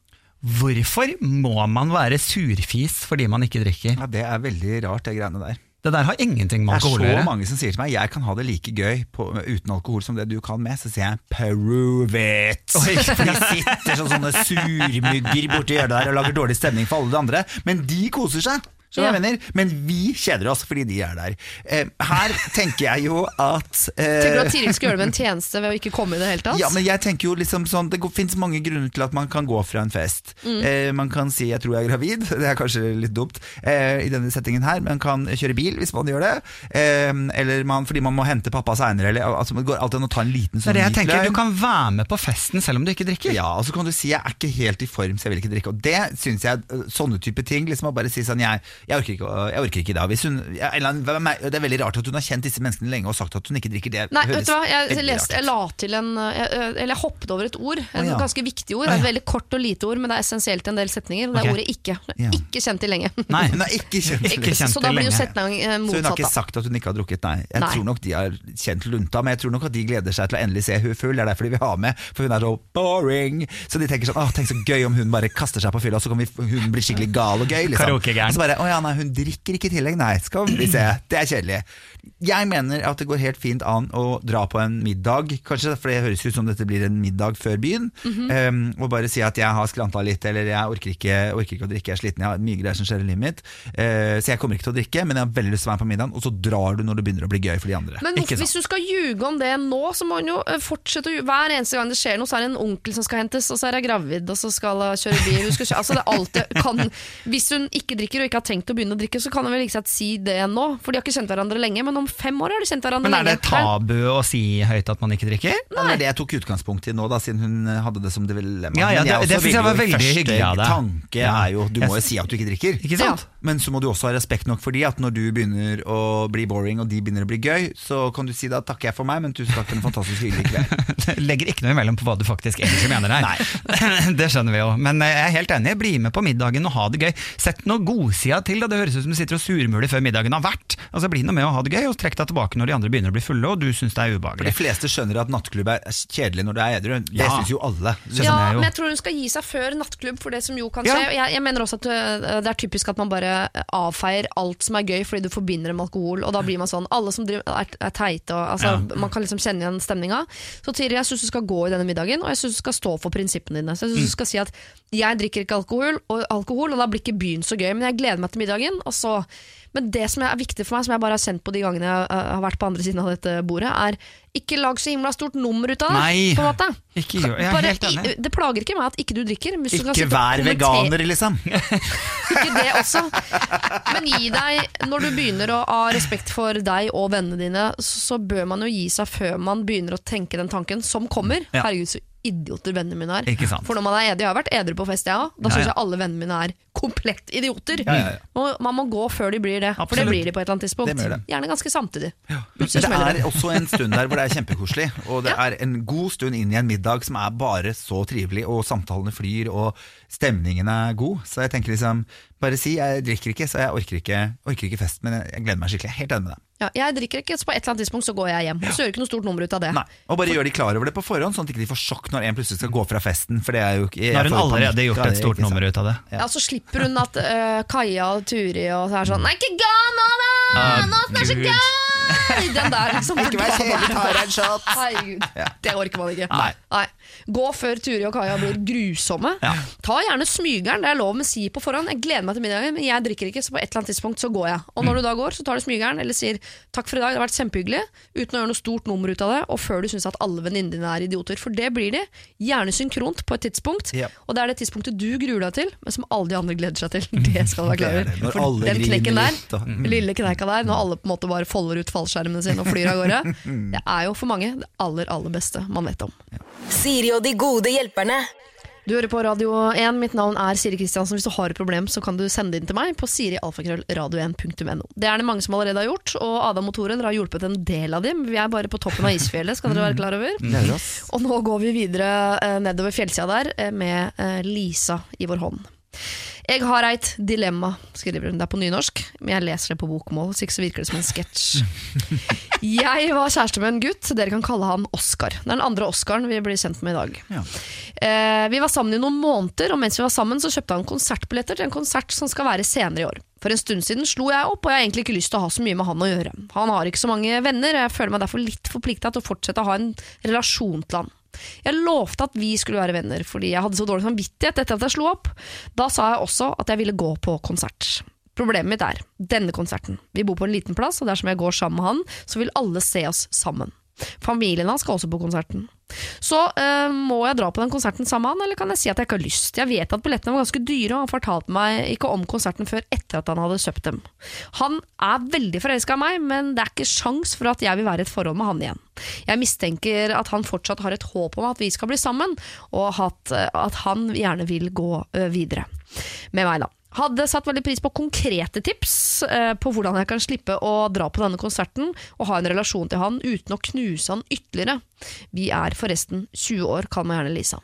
Hvorfor må man være surfis fordi man ikke drikker? Ja, Det er veldig rart, det greiene der. Det der har ingenting med alkohol. Det er så mange som sier til meg jeg kan ha det like gøy på, uten alkohol som det du kan med. Så sier jeg prove it! Oi. For de sitter som sånne surmugger borti hjørnet der og lager dårlig stemning for alle de andre. Men de koser seg. Mener? Men vi kjeder oss fordi de er der. Eh, her tenker jeg jo at eh, Tenker du at Tiril skal gjøre dem en tjeneste ved å ikke komme i det hele tatt? ja, men jeg tenker jo liksom sånn Det fins mange grunner til at man kan gå fra en fest. Mm. Eh, man kan si 'jeg tror jeg er gravid', det er kanskje litt dumt eh, i denne settingen her. Man kan kjøre bil hvis man gjør det. Eh, eller man, fordi man må hente pappa seinere. Altså, det går alltid an å ta en liten Det sånn er det jeg tenker. Du kan være med på festen selv om du ikke drikker. Ja, og så kan du si 'jeg er ikke helt i form, så jeg vil ikke drikke'. Og det syns jeg, øh, sånne type ting, liksom å bare si sånn 'jeg, jeg, orker, ikke, jeg orker ikke i dag'. Hvis hun, er- det er veldig rart at hun har kjent disse menneskene lenge og sagt at hun ikke drikker. Det Nei, høres vet du hva? Jeg, leste, jeg la til en Eller jeg hoppet over et ord. Et Å, ja. ganske viktig ord. Det er Et veldig kort og lite ord, men det er essensielt i en del setninger. Og det er okay. ordet 'ikke'. Ja. Ikke kjent i lenge. Nei. Hun har ikke kjent Ikke kjent Så da blir jo setningen motsatt. Så hun har ikke sagt at hun ikke har drukket, nei. Jeg Nei. tror nok de har kjent lunta, men jeg tror nok at de gleder seg til å endelig se hun full. Det er derfor de vil ha med, for hun er så boring. Så de tenker sånn, Å, tenk så gøy om hun bare kaster seg på fylla, så kan vi, hun bli skikkelig gal og gøy. Liksom. Å ja, nei, hun drikker ikke i tillegg, nei. Skal vi se. Det er kjedelig. Jeg mener at det går helt fint an å dra på en middag, kanskje, for det høres ut som dette blir en middag før byen, um, og bare si at jeg har skranta litt, eller jeg orker ikke, orker ikke å drikke, jeg er sliten, jeg har mye greier som skjer i livet mitt, uh, så jeg kommer ikke til å drikke, men jeg har veldig lyst til å være på middagen, og så drar du når det begynner å bli gøy for de andre. Men hvorfor, hvis du skal ljuge om det nå, så må hun jo eh, fortsette å ljuge. Hver eneste gang det skjer noe, så er det en onkel som skal hentes, og så er jeg gravid, og så skal jeg kjøre bil. Hun skal kjøre, altså det er alltid, kan, hvis hun ikke drikker og ikke har tenkt å begynne å drikke, så kan jeg vel ikke si det nå. For de har ikke kjent hverandre lenge, men om fem år har de kjent hverandre Men er det tabu å si høyt at man ikke drikker? Ja, det er det jeg tok utgangspunkt i nå, da, siden hun eh, hadde det som dilemma. Ja, ja, det- det synes jeg var veldig hyggelig av deg. tanke Ja. er jo, du må jo si at du ikke drikker. Ikke sant? Men så må du også ha respekt nok for de at når du begynner å bli boring og de begynner å bli gøy, så kan du si da takker jeg for meg, men tusen takk for en fantastisk hyggelig kveld. Legger ikke noe imellom på hva du faktisk egentlig mener her. det skjønner vi jo. Men eh, jeg er helt enig. Bli med på middagen og ha det gøy. Sett noe godsida til. Da. Det høres ut som du sitter og surmuler før middagen har vært. Altså Bli nå med og ha det gøy, og trekk deg tilbake når de andre begynner å bli fulle og du syns det er For ubehagelig. de fleste skjønner at nattklubb er kjedelig når du er edru. Det Ja. syns jo alle. Ja, jeg jo. men jeg tror hun skal gi seg før nattklubb for det som jo kan skje. Og Jeg, jeg mener også at øh, det er typisk at man bare avfeier alt som er gøy fordi du forbinder det med alkohol, og da blir man sånn Alle som driver, er, er teite, og altså, man kan liksom kjenne igjen stemninga. Så Tiri, jeg syns du skal gå i denne middagen, og jeg syns du skal stå for prinsippene dine. Så jeg synes du skal si at jeg drikker ikke alkohol og, alkohol, og da blir ikke byen så gøy, men jeg gleder meg til middagen. Og så men det som er viktig for meg, som jeg bare har kjent på de gangene jeg øh, har vært på andre siden av dette bordet, er ikke lag så himla stort nummer ut av det. Nei. på en måte. Ikke jeg er Bare helt enig. i- det plager ikke meg at ikke du drikker. Ikke vær veganer, liksom. Ikke det også. Men gi deg, når du begynner å ha respekt for deg og vennene dine, så så bør man jo gi seg før man begynner å tenke den tanken som kommer. Ja. Herregud, så idioter vennene mine er. Ikke sant. For når man er edru, jeg har vært edru på fest, jeg òg, da syns ja. jeg alle vennene mine er komplett idioter. Ja. Og man må gå før de blir det, for det blir de på et eller annet tidspunkt. Det det. Gjerne ganske samtidig. Men det er også en stund der hvor det er kjempekoselig, og det er en god stund inn i en middag som er bare så trivelig, og samtalene flyr, og stemningen er god. Så jeg tenker liksom, bare si jeg drikker ikke, så jeg orker ikke, orker ikke fest, men jeg, jeg gleder meg skikkelig. Jeg Helt enig med deg. Ja, jeg drikker ikke, så på et eller annet tidspunkt så går jeg hjem. Ja. så gjør jeg ikke noe stort nummer ut av det. Nei, og bare gjør de klar over det på forhånd, sånn at de ikke får sjokk når en plutselig skal gå fra festen, for det er jo ikke Nå har hun allerede gjort et stort nummer ut av det. Ja. Ja, Så slipper hun at uh, Kaja og Turi og så er sånn Nei, ikke ga nå, da! Nå som er så gøy! Den der, liksom. Ikke vær kjedelig, ta deg en shot! Herregud, det orker man ikke. Nei. Gå før Turi og Kaja blir grusomme. Ja. Ta gjerne smygeren, det er lov med si på forhånd. Jeg gleder meg til middagen, men jeg drikker ikke, så på et eller annet tidspunkt så går jeg. Og Mm. når du da går, så tar du smygeren, eller sier takk for i dag, det har vært kjempehyggelig, uten å gjøre noe stort nummer ut av det, og før du syns at alle venninnene dine er idioter. For det blir de. Gjerne synkront på et tidspunkt, Ja. og det er det tidspunktet du gruer deg til, men som alle de andre gleder seg til. Det skal du være klar er over. For den knekken der, den lille kneika der, når alle på en måte bare folder ut fallskjermene sine og flyr av gårde, det er jo for mange det aller, aller beste man vet om. Siri og de gode hjelperne. Du hører på Radio 1. Mitt navn er Siri Kristiansen. Hvis du har et problem, så kan du sende det inn til meg på sirialfakrøllradio1.no. Det er det mange som allerede har gjort, og Adam og Tore dere har hjulpet en del av dem. Vi er bare på toppen av isfjellet, skal dere være klar over. Oss. Og nå går vi videre eh, nedover fjellsida der eh, med eh, Lisa i vår hånd. Jeg har eit dilemma, skriver hun. Det er på nynorsk, men jeg leser det på bokmål, så ikke så virker det som en sketsj. Jeg var kjæreste med en gutt, dere kan kalle han Oskar. Det er den andre Oskaren vi blir kjent med i dag. Ja. Eh, vi var sammen i noen måneder, og mens vi var sammen så kjøpte han konsertbilletter til en konsert som skal være senere i år. For en stund siden slo jeg opp, og jeg har egentlig ikke lyst til å ha så mye med han å gjøre. Han har ikke så mange venner, og jeg føler meg derfor litt forplikta til å fortsette å ha en relasjon til han. Jeg lovte at vi skulle være venner, fordi jeg hadde så dårlig samvittighet etter at jeg slo opp. Da sa jeg også at jeg ville gå på konsert. Problemet mitt er denne konserten. Vi bor på en liten plass, og dersom jeg går sammen med han, så vil alle se oss sammen. Familien hans skal også på konserten. Så eh, må jeg dra på den konserten sammen med han, eller kan jeg si at jeg ikke har lyst? Jeg vet at billettene var ganske dyre, og han fortalte meg ikke om konserten før etter at han hadde kjøpt dem. Han er veldig forelska i meg, men det er ikke sjans for at jeg vil være i et forhold med han igjen. Jeg mistenker at han fortsatt har et håp om at vi skal bli sammen, og at, at han gjerne vil gå eh, videre med meg, da. Hadde satt veldig pris på konkrete tips eh, på hvordan jeg kan slippe å dra på denne konserten og ha en relasjon til han uten å knuse han ytterligere. Vi er forresten 20 år, kall meg gjerne Lisa.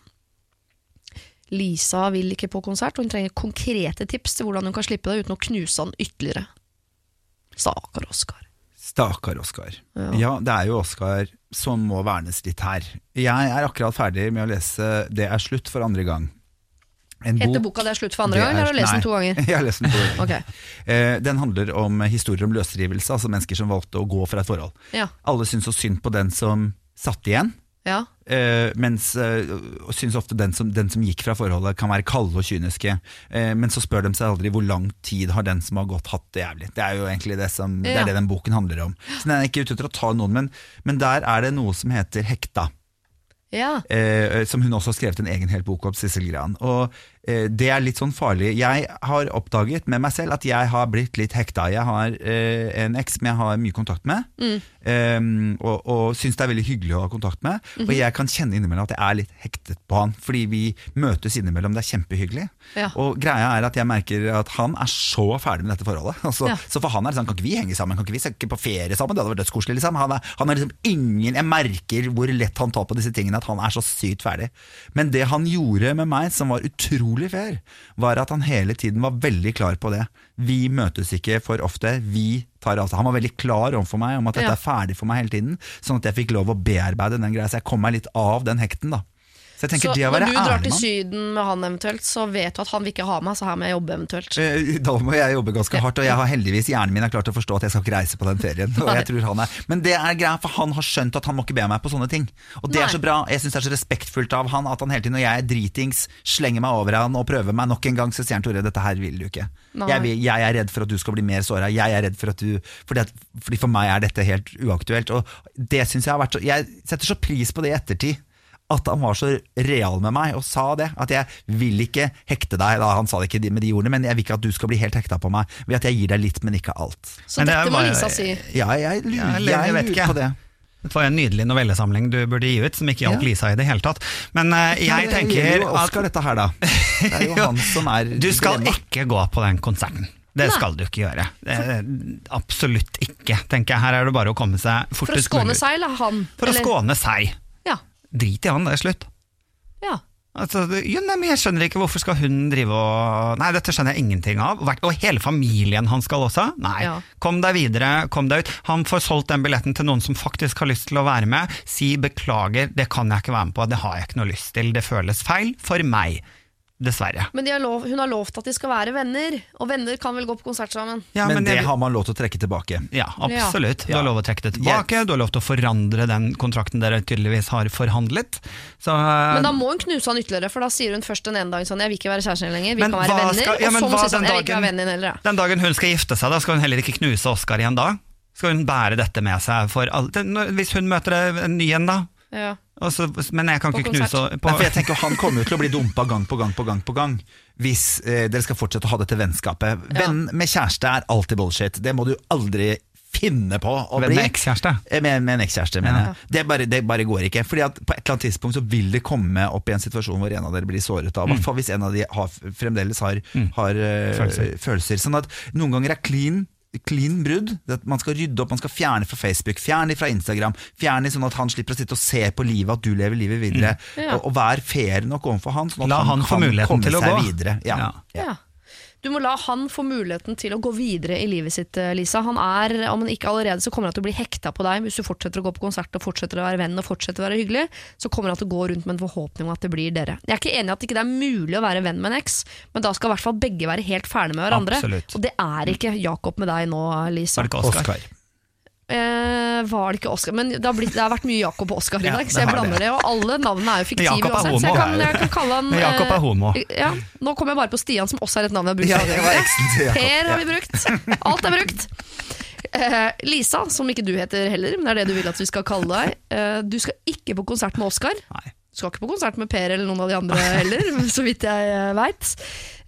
Lisa vil ikke på konsert, og hun trenger konkrete tips til hvordan hun kan slippe det uten å knuse han ytterligere. Stakkar Oskar. Stakkar Oskar. Ja. Ja. det er jo Oskar som må vernes litt her. Jeg er akkurat ferdig med å lese Det er slutt for andre gang. En Heter bok- boka det er slutt for andre gang, eller har du lest den to ganger? Jeg har lest den to ganger. okay. Eh, Den handler om historier om løsrivelse, altså mennesker som valgte å gå fra et forhold. Ja. Alle syns så synd på den som satt igjen, ja. eh, mens eh, syns ofte den som, den som gikk fra forholdet kan være kalde og kyniske. Eh, men så spør de seg aldri hvor lang tid har den som har gått hatt det jævlig. Det er jo egentlig det som det, er det den boken handler om. Så den er ikke ute etter å ta noen, men, men der er det noe som heter hekta. Ja. Eh, som hun også har skrevet en egen hel bok om, Sissel Gran. Og eh, det er litt sånn farlig. Jeg har oppdaget med meg selv at jeg har blitt litt hekta. Jeg har eh, en eks som jeg har mye kontakt med, eh, og, og syns det er veldig hyggelig å ha kontakt med. Og jeg kan kjenne innimellom at jeg er litt hektet på han, fordi vi møtes innimellom. Det er kjempehyggelig. Ja. Og greia er at jeg merker at han er så ferdig med dette forholdet. Altså, Ja. Så for han er det sånn, kan ikke vi henge sammen? Kan ikke vi søke på ferie sammen? Det hadde vært dødskoselig. Liksom. Han, er, han er liksom ingen Jeg merker hvor lett han tar på disse tingene, at han er så sykt ferdig. Men det han gjorde med meg, som var utrolig fair, var at han hele tiden var veldig klar på det. Vi møtes ikke for ofte. Vi tar altså. Han var veldig klar overfor meg om at dette Ja. er ferdig for meg hele tiden, sånn at jeg fikk lov å bearbeide den greia. Så jeg kom meg litt av den hekten, da. Så jeg tenker Så det å når du drar til Syden med han eventuelt, så vet du at han vil ikke ha meg, så her må jeg jobbe eventuelt. Eh, Da må jeg jobbe ganske hardt, og jeg har heldigvis hjernen min er klar til å forstå at jeg skal ikke reise på den ferien. Og jeg tror han er Men det er greia, for han har skjønt at han må ikke be meg på sånne ting. Og det Nei. er så bra. Jeg syns det er så respektfullt av han at han hele tiden, når jeg er dritings, slenger meg over han og prøver meg nok en gang, så sier han Tore, dette her vil du ikke. Jeg, vil, jeg er redd for at du skal bli mer såra. Jeg er redd for at du fordi, at, fordi for meg er dette helt uaktuelt. Og det syns jeg har vært så Jeg setter så pris på det i ettertid at han var så real med meg og sa det. At jeg vil ikke hekte deg, da han sa det ikke med de ordene, men jeg vil ikke at du skal bli helt hekta på meg ved at jeg gir deg litt, men ikke alt. Så Men det var, dette må Lisa si. Ja, jeg lurer, jeg jeg vet ikke. på det. Det var en nydelig novellesamling du burde gi ut, som ikke hjalp Ja. Lisa i det hele tatt. Men uh, jeg det tenker jo at dette her, da. Det er jo han som er du skal dilemma. ikke gå på den konserten. Det Nei. skal du ikke gjøre. Eh, absolutt ikke, tenker jeg. Her er det bare å komme seg For å skåne seg, eller han? For å skåne seg. Drit i han, det er slutt. ja. Altså, jo, nei, men jeg skjønner ikke hvorfor skal hun drive og Nei, dette skjønner jeg ingenting av. Og hele familien han skal også? Nei. Ja. Kom deg videre, kom deg ut. Han får solgt den billetten til noen som faktisk har lyst til å være med. Si beklager, det kan jeg ikke være med på, det har jeg ikke noe lyst til. Det føles feil for meg. Dessverre. Men de har lov, hun har lovt at de skal være venner, og venner kan vel gå på konsert sammen? Ja, Men, det jeg- har man lov til å trekke tilbake. Ja, absolutt. Du har lov å trekke det tilbake, du har lov til å forandre den kontrakten dere tydeligvis har forhandlet. Så, eh, Men da må hun knuse han ytterligere, for da sier hun først den ene dagen sånn 'jeg vil ikke være kjæresten din lenger', vi Men kan være venner. skal- ja, og så må hun si sånn 'jeg vil ikke være vennen din heller', ja. Den dagen hun skal gifte seg, da skal hun heller ikke knuse Oskar igjen da? Skal hun bære dette med seg for alt? Hvis hun møter en ny en, da? Ja. Også, men jeg kan På ikke knuse på, Nei, for jeg tenker Han kommer jo til å bli dumpa gang på gang på gang på gang hvis eh, dere skal fortsette å ha dette vennskapet. Venn med kjæreste er alltid bullshit. Det må du aldri finne på å Venn bli. med ekskjæreste. Eh, Med, med en ekskjæreste, mener jeg. Det bare, det bare går ikke. Fordi at På et eller annet tidspunkt så vil det komme opp i en situasjon hvor en av dere blir såret. av I hvert fall hvis en av de har, fremdeles har, har eh, Følelser. følelser. Sånn at noen ganger er clean Clean brudd. Det at man skal rydde opp, man skal fjerne fra Facebook, fjerne fra Instagram. Fjerne sånn at han slipper å sitte og se på livet, at du lever livet videre. Ja. Og, og vær fair nok overfor han, sånn at La han få kan komme til å seg gå. videre. Ja. Ja. Du må la han få muligheten til å gå videre i livet sitt, eh, Lisa. Han er, om han ikke allerede, så kommer han til å bli hekta på deg hvis du fortsetter å gå på konsert og fortsetter å være venn og fortsetter å være hyggelig. Så kommer han til å gå rundt med en forhåpning om at det blir dere. Jeg er ikke enig i at det ikke er mulig å være venn med en eks, men da skal i hvert fall begge være helt ferdige med hverandre. Absolutt. Og det er ikke Jakob med deg nå, Lisa. Er det ikke? Oscar. Eh, var det ikke Oscar? Men det har, blitt, det har vært mye Jakob og Oscar i dag, så jeg blander det. Og alle navnene er jo fiktive uansett, så jeg kan, jeg kan kalle han Men Jakob er eh, homo. Ja, nå kommer jeg bare på Stian, som også er et navn jeg har brukt. Ja. Per har vi brukt. Alt er brukt. Eh, Lisa, som ikke du heter heller, men det er det du vil at vi skal kalle deg. Eh, du skal ikke på konsert med Oskar. Nei. Skal ikke på konsert med Per eller noen av de andre heller, så vidt jeg veit.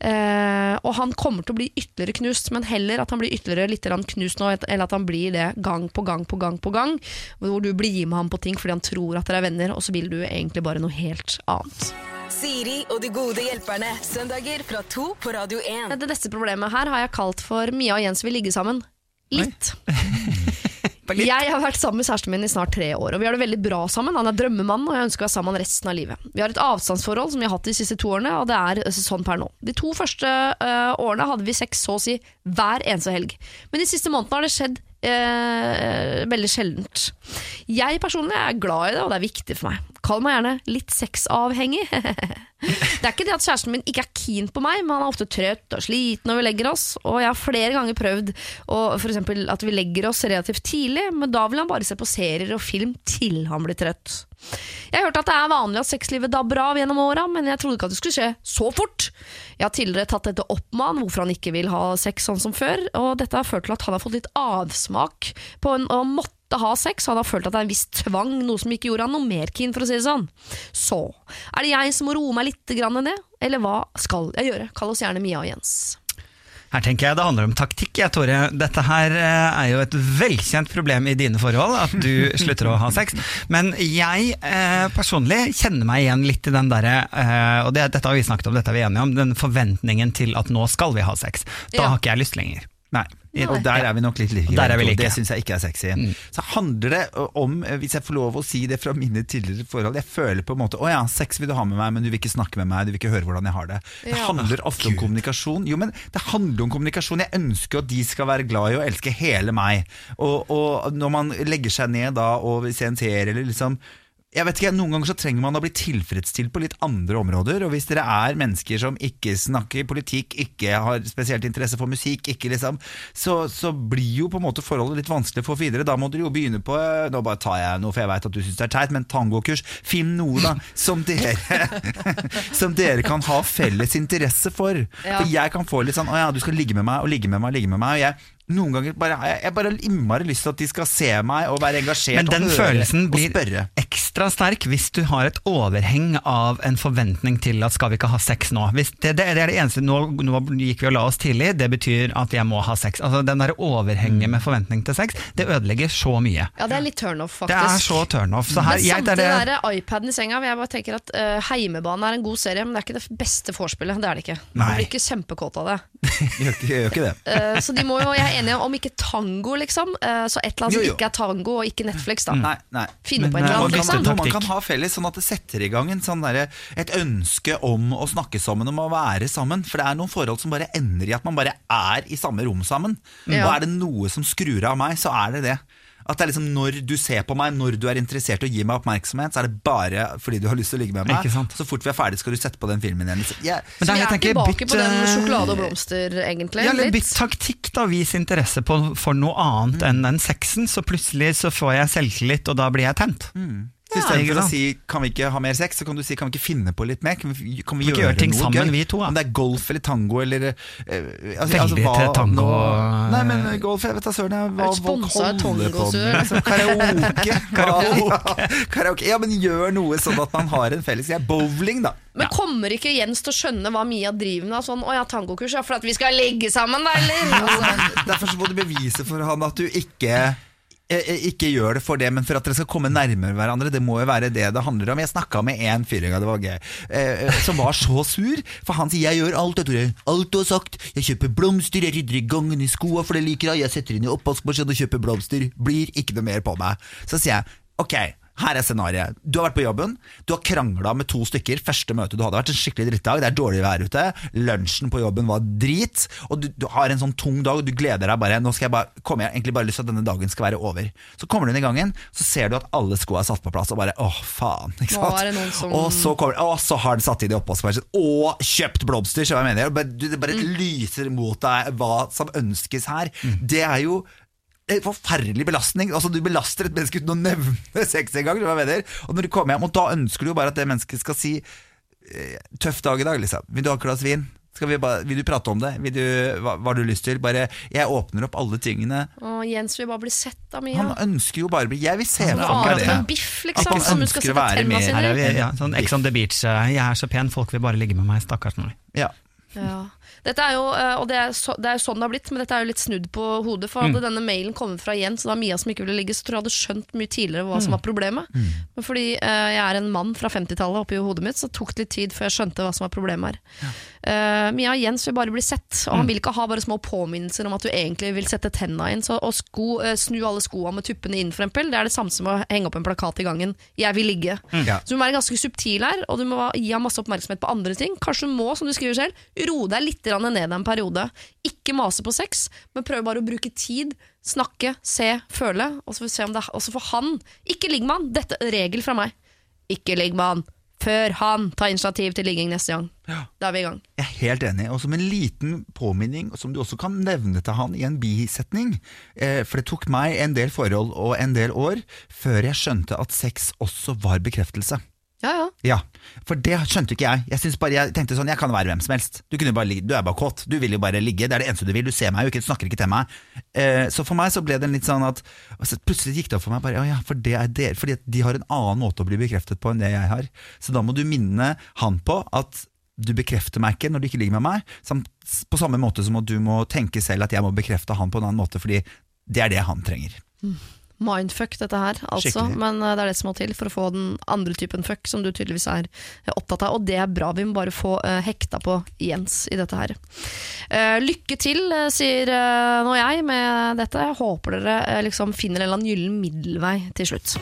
Eh, og han kommer til å bli ytterligere knust, men heller at han blir ytterligere litt knust nå, eller at han blir det gang på gang på gang på gang. Hvor du blir med ham på ting fordi han tror at dere er venner, og så vil du egentlig bare noe helt annet. Siri og de gode hjelperne. Søndager fra to på Radio 1. Det neste problemet her har jeg kalt for Mia og Jens vil ligge sammen. Litt. Jeg har vært sammen med kjæresten min i snart tre år, og vi har det veldig bra sammen. Han er drømmemannen, og jeg ønsker å være sammen resten av livet. Vi har et avstandsforhold som vi har hatt de siste to årene, og det er eh, sånn per nå. De to første uh, årene hadde vi sex så å si hver eneste helg. Men de siste månedene har det skjedd eh, veldig sjeldent. Jeg personlig er glad i det, og det er viktig for meg. Kall meg gjerne litt sexavhengig. Det er ikke det at kjæresten min ikke er keen på meg, men han er ofte trøtt og sliten når vi legger oss. Og jeg har flere ganger prøvd å, for eksempel, at vi legger oss relativt tidlig, men da vil han bare se på serier og film til han blir trøtt. Jeg har hørt at det er vanlig at sexlivet dabber av gjennom åra, men jeg trodde ikke at det skulle skje så fort. Jeg har tidligere tatt dette opp med han, hvorfor han ikke vil ha sex sånn som før, og dette har ført til at han har fått litt avsmak på en, å måtte ha sex, og han har følt at det er en viss tvang, noe som ikke gjorde han noe mer keen, for å si det sånn. Så, er det jeg som må roe meg litt grann ned, eller hva skal jeg gjøre? Kall oss gjerne Mia og Jens. Her tenker jeg det handler om taktikk, jeg, Tore. Dette her eh, er jo et velkjent problem i dine forhold, at du slutter å ha sex. Men jeg eh, personlig kjenner meg igjen litt i den derre eh, Og det, dette har vi snakket om, dette er vi enige om, den forventningen til at nå skal vi ha sex. Da Ja. har ikke jeg lyst lenger. Nei. Og der er vi nok litt like. Der er vi like. Det syns jeg ikke er sexy. Så handler det om, eh, hvis jeg får lov å si det fra mine tidligere forhold Jeg føler på en måte Å ja, sex vil du ha med meg, men du vil ikke snakke med meg, du vil ikke høre hvordan jeg har det. Det Ja. handler ofte om kommunikasjon. Jo, men det handler om kommunikasjon. Jeg ønsker at de skal være glad i å elske hele meg. Og, og når man legger seg ned da og ser en serie eller liksom jeg vet ikke, Noen ganger så trenger man å bli tilfredsstilt på litt andre områder. Og hvis dere er mennesker som ikke snakker politikk, ikke har spesielt interesse for musikk, ikke liksom, så, så blir jo på en måte forholdet litt vanskelig få videre. Da må dere jo begynne på eh, Nå bare tar jeg noe, for jeg vet at du syns det er teit, men tangokurs. Finn noe da som dere Som dere kan ha felles interesse for. Ja. For jeg kan få litt sånn Å ja, du skal ligge med meg og ligge med meg og ligge med meg. Og jeg, noen ganger bare, jeg, bare har innmari lyst til at de skal se meg og være engasjert Men den og høre følelsen blir ekstra sterk hvis du har et overheng av en forventning til at skal vi ikke ha sex nå? Hvis det, det, det er det eneste, nå, nå gikk vi og la oss tidlig, det betyr at jeg må ha sex. Altså Den der overhenget med forventning til sex, det ødelegger så mye. Ja, det er litt turnoff, Det faktisk. er så turnoff. Så her, Men jeg, det samtidig er det, der iPaden i senga, jeg bare tenker at uh, Heimebane er en god serie, men det er ikke det beste vorspielet. Det er det ikke. Nei. Man blir ikke kjempekåt av det. Jeg gjør, ikke- jeg gjør ikke det. Eh, så de må jo, jeg er enig om ikke tango, liksom. eh, så et eller annet Jo, som ikke er tango, og ikke Netflix, da. Nei, nei. Finne på et eller eh, annet, liksom. noe man kan ha felles, sånn at det setter i gang en sånn der, et ønske om å snakke sammen, om å være sammen. For det er noen forhold som bare ender i at man bare er i samme rom sammen. Ja. Og er det noe som skrur av meg, så er det det. At det er liksom Når du ser på meg, når du er interessert i å gi meg oppmerksomhet, så er det bare fordi du har lyst til å ligge med meg. Ikke sant. Så fort vi er ferdig, skal du sette på den filmen igjen. Så yeah. Men Så da, vi jeg er tenker, tilbake bytt, på den sjokolade og blomster, egentlig. Ja, eller bytt taktikk, da. Vis interesse på, for noe annet Mm. enn den sexen, så plutselig så får jeg selvtillit, og da blir jeg tent. Så Ja, for å si 'kan vi ikke ha mer sex', så kan du si 'kan vi ikke finne på litt mer'? Kan vi, kan vi Kan vi gjøre, gjøre ting noe sammen, gøy? vi to, Ja. Om det er golf eller tango eller eh, altså, Veldig til tango, nå- Nei, men eh, golf, jeg vet da søren hva folk holder på med. liksom. Karaoke. Hva- Karaoke. Ja, men gjør noe sånn at man har en felles greie. Bowling, da. Men kommer ikke Jens til å skjønne hva Mia driver med? Sånn, 'Å ja, tangokurs, ja, for at vi skal ligge sammen, da, eller?' Altså, Derfor så må du bevise for han at du ikke ikke gjør det for det, men for at dere skal komme nærmere hverandre. Det må jo være det det handler om. Jeg snakka med en fyr det var gøy, eh, eh, som var så sur. For han sier 'jeg gjør alt, vet du. Alt du har sagt. Jeg kjøper blomster, jeg rydder i gangen i skoa, for det liker jeg. Jeg setter inn i oppvaskmaskinen og kjøper blomster. Blir ikke noe mer på meg. Så sier jeg ok. Her er scenarioet. Du har vært på jobben, du har krangla med to stykker. Første møte du hadde vært en skikkelig drittdag, det er dårlig vær ute. Lunsjen på jobben var drit, og du, du har en sånn tung dag, og du gleder deg bare. Nå skal jeg bare, kommer jeg egentlig bare lyst til at denne dagen skal være over. Så kommer du inn i gangen, så ser du at alle skoa er satt på plass, og bare åh, faen. Ikke sant? det som- Og så, kommer, og så har den satt inn i oppvaskmaskinen, og kjøpt blomster, skjønner jeg mener. Det bare Mm. lyser mot deg hva som ønskes her. Det er jo en forferdelig belastning. Altså Du belaster et menneske uten å nevne sex engang. Og når du kommer hjem, og da ønsker du jo bare at det mennesket skal si eh, Tøff dag i dag, liksom. Vil du ha et glass vin? Skal vi bare, vil du prate om det? Vil du, hva, hva har du lyst til? Bare, Jeg åpner opp alle tingene. Åh, Jens vil bare bli sett av Mia. Han ønsker jo bare å bli Jeg vil se Han for meg det. biff, liksom, At han som ønsker å være med. Her er vi, ja, sånn Ex on the beach. eh, Jeg er så pen, folk vil bare ligge med meg. Stakkars meg. Ja. Ja. Dette er jo, eh, og det er, så, det er jo sånn det har blitt, men dette er jo litt snudd på hodet. For Hadde denne mailen kommet fra Jens, og var Mia som ikke ville ligge, så tror jeg hadde skjønt mye tidligere hva som var problemet. Men fordi eh, jeg er en mann fra 50-tallet oppi hodet mitt, så tok det litt tid før jeg skjønte hva som var problemet her. Eh, Mia og Jens vil bare bli sett, og han vil ikke ha bare små påminnelser om at du egentlig vil sette tenna inn. Så å sko, uh, snu alle skoa med tuppene inn, for eksempel, det er det samme som å henge opp en plakat i gangen. 'Jeg vil ligge'. Ja. Så du må være ganske subtil her, og du må gi ham masse oppmerksomhet på andre ting. Kanskje du må, som du skriver selv, roe deg litt ned en periode. Ikke mase på sex, men prøv bare å bruke tid, snakke, se, føle, og så får se om det også for han. Ikke ligg med han! Dette er regel fra meg. Ikke ligg med han før han tar initiativ til ligging neste gang. Da er vi i gang. Jeg er helt enig. Og som en liten påminning, som du også kan nevne til han i en bisetning eh, For det tok meg en del forhold og en del år før jeg skjønte at sex også var bekreftelse. Ja, ja. Ja, for det skjønte ikke jeg. Jeg, bare, jeg tenkte sånn, jeg kan være hvem som helst. Du, bare, du er bare kåt. Du vil jo bare ligge. Det er det eneste du vil. Du ser meg jo ikke, du snakker ikke til meg. Eh, så for meg så ble det litt sånn at altså, Plutselig gikk det opp for meg bare, «Å ja, for det er der, fordi de har en annen måte å bli bekreftet på enn det jeg har. Så da må du minne han på at du bekrefter meg ikke når du ikke ligger med meg. Samt, på samme måte som at du må tenke selv at jeg må bekrefte han på en annen måte, fordi det er det han trenger. Mindfuck, dette her, altså. Skikkelig. Men eh, det er det som må til for å få den andre typen fuck, som du tydeligvis er eh, opptatt av. Og det er bra. Vi må bare få eh, hekta på Jens i dette her. Lykke til, sier nå jeg, med dette. Jeg håper dere liksom finner en eller annen gyllen middelvei til slutt.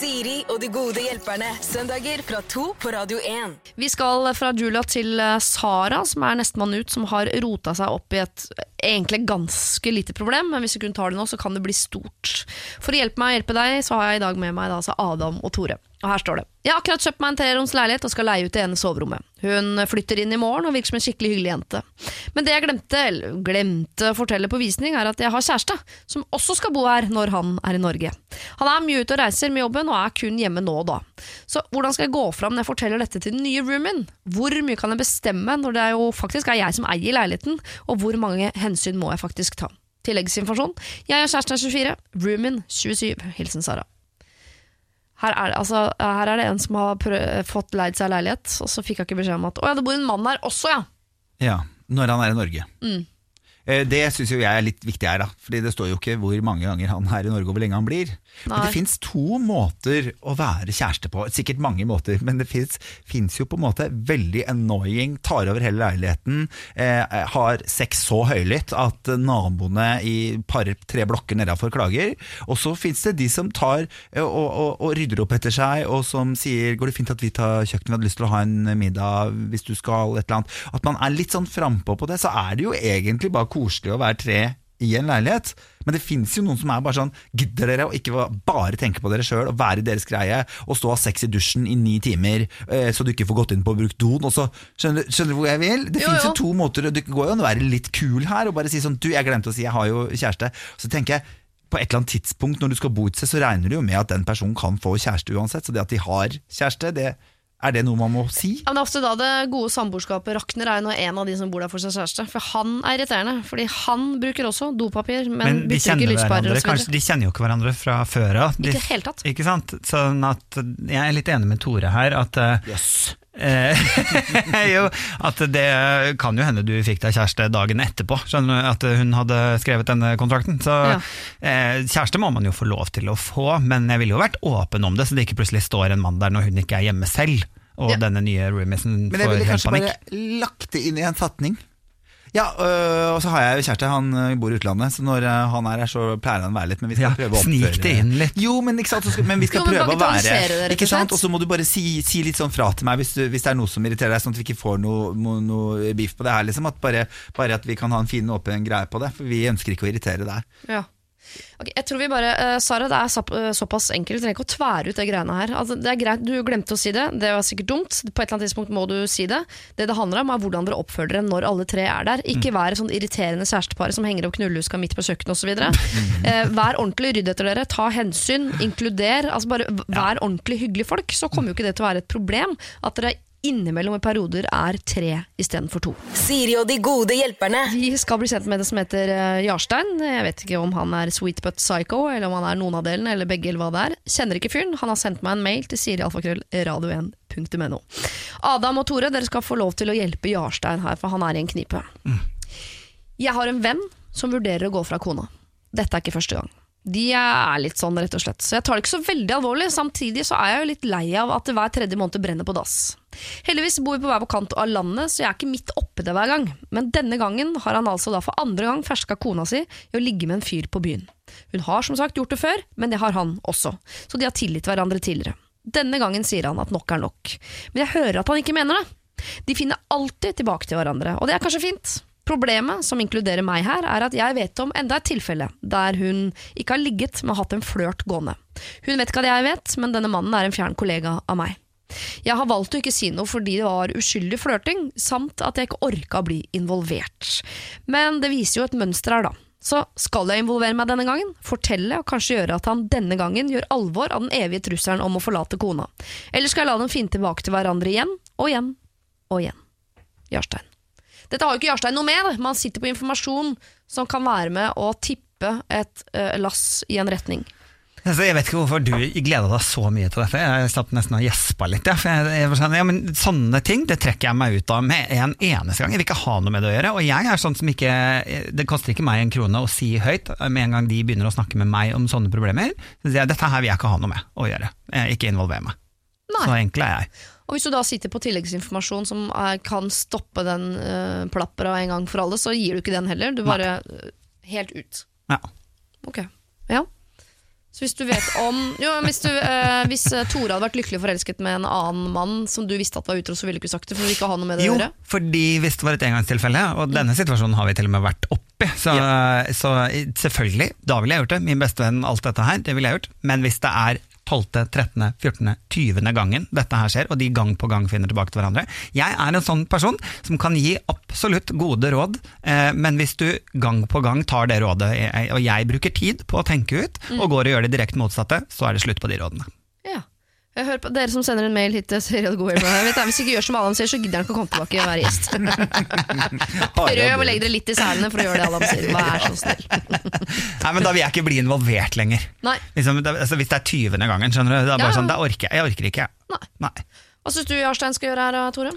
Siri og de gode hjelperne. Søndager fra to på Radio 1. Vi skal fra Julia til eh, Sara, som er nestemann ut, som har rota seg opp i et egentlig ganske lite problem, men hvis du kun tar det nå, så kan det bli stort. For å hjelpe meg å hjelpe deg, så har jeg i dag med meg da, altså Adam og Tore. Og her står det. Jeg har akkurat kjøpt meg en treroms leilighet og skal leie ut det ene soverommet. Hun flytter inn i morgen og virker som en skikkelig hyggelig jente. Men det jeg glemte, glemte å fortelle på visning, er at jeg har kjæreste, som også skal bo her når han er i Norge. Han er mye ute og reiser med jobben og er kun hjemme nå og da. Så hvordan skal jeg gå fram når jeg forteller dette til den nye roomien? Hvor mye kan jeg bestemme når det jo faktisk er jeg som eier leiligheten, og hvor mange hensyn må jeg faktisk ta? Tilleggsinformasjon. Jeg er kjæresten er 24, roomien 27. Hilsen Sara. Her er, det, altså, her er det en som har fått leid seg leilighet, og så fikk hun ikke beskjed om at å ja, det bor en mann her også, ja. Ja, Når han er i Norge. Mm. Eh, Det syns jeg er litt viktig her, da. Fordi det står jo ikke hvor mange ganger han er i Norge og hvor lenge han blir. Men det fins to måter å være kjæreste på. Sikkert mange måter, men det fins jo på en måte veldig annoying, tar over hele leiligheten, eh, har sex så høylytt at naboene i par, tre blokker nedafor klager. Og så fins det de som tar eh, og, og, og rydder opp etter seg, og som sier 'går det fint at vi tar kjøkkenet, vi hadde lyst til å ha en middag hvis du skal', et eller annet. At man er litt sånn frampå på det, så er det jo egentlig bare koselig å være tre i en leilighet. Men det fins jo noen som er bare sånn Gidder dere å ikke bare tenke på dere sjøl og være i deres greie og stå og ha sex i dusjen i ni timer eh, så du ikke får gått inn på og brukt doen? Og så, skjønner, skjønner du hvor jeg vil? Det fins jo. to måter. du Det går jo an å være litt kul her og bare si sånn Du, jeg glemte å si jeg har jo kjæreste. Så tenker jeg på et eller annet tidspunkt når du skal bo et sted, så regner du jo med at den personen kan få kjæreste uansett. Så det at de har kjæreste, det, er det noe man må si? Ja, men det er ofte da det gode samboerskapet rakner, er jo når en av de som bor der får seg kjæreste. For han er irriterende, fordi han bruker også dopapir, men, Men de kjenner ikke lyspærer hverandre, osv. kanskje, de kjenner jo ikke hverandre fra før av. Ikke i det hele tatt. Ikke sant? Sånn at jeg er litt enig med Tore her, at Jøss. Eh, jo, at det kan jo hende du fikk deg kjæreste dagen etterpå, skjønner du, at hun hadde skrevet denne kontrakten. Så Ja. eh, kjæreste må man jo få lov til å få, men jeg ville jo vært åpen om det, så det ikke plutselig står en mann der når hun ikke er hjemme selv, og Ja. denne nye roomisen Men jeg ville kanskje panikk. bare lagt det inn i en fatning. Ja, øh, og så har jeg jo kjæreste, han øh, bor i utlandet, så når øh, han er her, så pleier han å være litt. Men vi skal Ja, prøve å snik oppføre det inn litt. Jo, men, ikke sant, så skal, men vi skal Jo, men prøve å være Ikke sant. Og så må du bare si, si litt sånn fra til meg hvis, du, hvis det er noe som irriterer deg, sånn at vi ikke får noe, noe beef på det her. Liksom, at bare, bare at vi kan ha en fin, åpen greie på det. For vi ønsker ikke å irritere deg. Ja. Ok, jeg tror vi bare, uh, Sara, det er så, eh, såpass enkelt. Du trenger ikke å tvære ut det greiene her. Altså, det er greit, Du glemte å si det, det var sikkert dumt. På et eller annet tidspunkt må du si det. Det det handler om, er hvordan dere oppfører dere når alle tre er der. Ikke vær sånn irriterende kjærestepar som henger opp knullehuska midt på kjøkkenet osv. uh, vær ordentlig, rydd etter dere, ta hensyn, inkluder. Altså bare Vær ordentlig hyggelige folk. Så kommer jo ikke det til å være et problem at dere innimellom i perioder er tre istedenfor to. Siri og de gode hjelperne. Vi skal bli kjent med det som heter eh, Jarstein. Jeg vet ikke om han er sweet but psycho, eller om han er noen av delene, eller begge, eller hva det er. Kjenner ikke fyren. Han har sendt meg en mail til sirialfakrøllradio1.no. Adam og Tore, dere skal få lov til å hjelpe Jarstein her, for han er i en knipe. Jeg har en venn som vurderer å gå fra kona. Dette er ikke første gang. De er litt sånn, rett og slett. Så jeg tar det ikke så veldig alvorlig. Samtidig så er jeg jo litt lei av at det hver tredje måned brenner på dass. Heldigvis bor vi på hver vår kant av landet, så jeg er ikke midt oppe det hver gang. Men denne gangen har han altså da for andre gang ferska kona si i å ligge med en fyr på byen. Hun har som sagt gjort det før, men det har han også. Så de har tilgitt hverandre tidligere. Denne gangen sier han at nok er nok. Men jeg hører at han ikke mener det. De finner alltid tilbake til hverandre, og det er kanskje fint. Problemet, som inkluderer meg her, er at jeg vet om enda et tilfelle der hun ikke har ligget, men hatt en flørt gående. Hun vet ikke at jeg vet, men denne mannen er en fjern kollega av meg. Jeg har valgt å ikke si noe fordi det var uskyldig flørting, samt at jeg ikke orka å bli involvert. Men det viser jo et mønster her, da. Så skal jeg involvere meg denne gangen, fortelle og kanskje gjøre at han denne gangen gjør alvor av den evige trusselen om å forlate kona. Eller skal jeg la dem finne tilbake til hverandre igjen og igjen og igjen. Jarstein. Dette har jo ikke Jarstein noe med. Man sitter på informasjon som kan være med å tippe et uh, lass i en retning. Altså, jeg vet ikke hvorfor du gleda deg så mye til dette. Jeg satt nesten og gjespa litt. Ja, jeg, jeg var sånn, ja, men sånne ting det trekker jeg meg ut av med en eneste gang. Jeg vil ikke ha noe med det å gjøre. Og jeg er sånn som ikke Det koster ikke meg en krone å si høyt med en gang de begynner å snakke med meg om sånne problemer. Så sier jeg, Dette her vil jeg ikke ha noe med å gjøre. Jeg, ikke involvere meg. Nei. Så enkel er jeg. Og hvis du da sitter på tilleggsinformasjon som er, kan stoppe den uh, plappera en gang for alle, så gir du ikke den heller. Du bare uh, Helt ut. Ja. Ok. Ja. Så hvis du vet om Jo, hvis, du, eh, hvis eh, Tore hadde vært lykkelig forelsket med en annen mann som du visste at var utro, så ville du ikke sagt det, for du ikke ha noe med det Jo, å gjøre? fordi hvis det var et engangstilfelle, og denne situasjonen har vi til og med vært oppi, så, så selvfølgelig, da ville jeg gjort det. Min beste venn, alt dette her, det ville jeg gjort. Men hvis det er 12., 13., 14., 20. gangen dette her skjer, og de gang på gang finner tilbake til hverandre Jeg er en sånn person som kan gi absolutt gode råd, eh, men hvis du gang på gang tar det rådet, og jeg bruker tid på å tenke ut, og går og gjør det direkte motsatte, så er det slutt på de rådene. Jeg hører på Dere som sender en mail hit til Serial det, Hvis ikke gjør som Adam sier, så gidder han ikke å komme tilbake og være gjest. Prøv å legge dere litt i selene for å gjøre det Adam sier. Vær så snill. Nei, men Da vil jeg ikke bli involvert lenger. Nei. Liksom, altså, hvis det er 20. gangen, skjønner du. Det er bare Ja. sånn, da orker jeg. Jeg orker ikke. Nei. Nei. Hva syns du Jarstein skal gjøre her, Tore?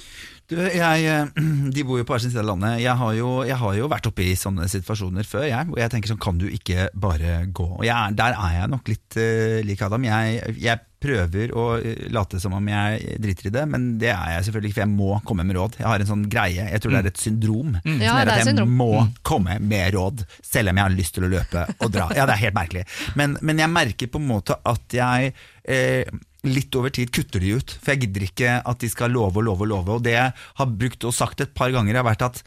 Du, jeg, eh, de bor jo på hver sin side av landet. Jeg har jo, jeg har jo vært oppe i sånne situasjoner før, jeg. Og jeg tenker sånn, kan du ikke bare gå? Og jeg, er- der er jeg nok litt uh, lik Adam. Jeg, jeg prøver å eh, late som om jeg driter i det, men det er jeg selvfølgelig ikke, for jeg må komme med råd. Jeg har en sånn greie, jeg tror det er et syndrom, som Ja, det er jeg syndrom. må komme med råd, selv om jeg har lyst til å løpe og dra. Ja, det er helt merkelig. Men, men jeg merker på en måte at jeg eh, litt over tid kutter de ut. For jeg gidder ikke at de skal love og love og love. Og det jeg har brukt og sagt et par ganger, har vært at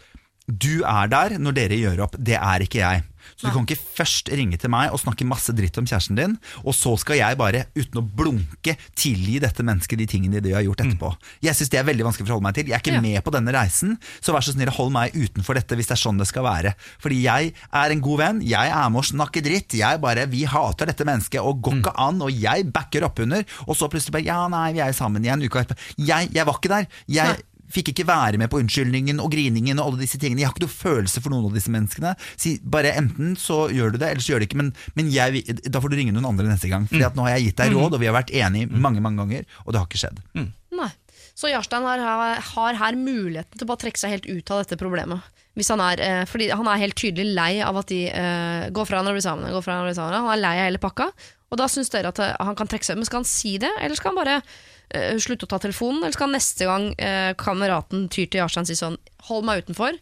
du er der når dere gjør opp, det er ikke jeg. Så du kan ikke først ringe til meg og snakke masse dritt om kjæresten din, og så skal jeg bare, uten å blunke, tilgi dette mennesket de tingene de har gjort etterpå. Jeg syns det er veldig vanskelig å forholde meg til. Jeg er ikke Ja. med på denne reisen, så vær så snill hold meg utenfor dette hvis det er sånn det skal være. Fordi jeg er en god venn, jeg er med å snakke dritt, jeg bare, vi hater dette mennesket og går ikke an, og jeg backer oppunder, og så plutselig bare, ja nei, vi er sammen igjen uka etterpå. Jeg, jeg var ikke der. Jeg. Fikk ikke være med på unnskyldningen og griningen og alle disse tingene. Jeg har ikke noe følelse for noen av disse menneskene. Si bare enten så gjør du det, eller så gjør du det ikke. Men, men jeg, da får du ringe noen andre neste gang. Fordi at nå har jeg gitt deg råd, og vi har vært enige mange mange ganger, og det har ikke skjedd. Nei. Så Jarstein har, har her muligheten til å bare trekke seg helt ut av dette problemet. Hvis han er, eh, fordi han er helt tydelig lei av at de eh, går fra hverandre og blir sammen. Går fra hverandre og blir sammen. Han er lei av hele pakka. Og da syns dere at eh, han kan trekke seg ut. Men skal han si det, eller skal han bare eh, slutte å ta telefonen? Eller skal neste gang uh, kameraten tyr til Jarstein si sånn Hold meg utenfor,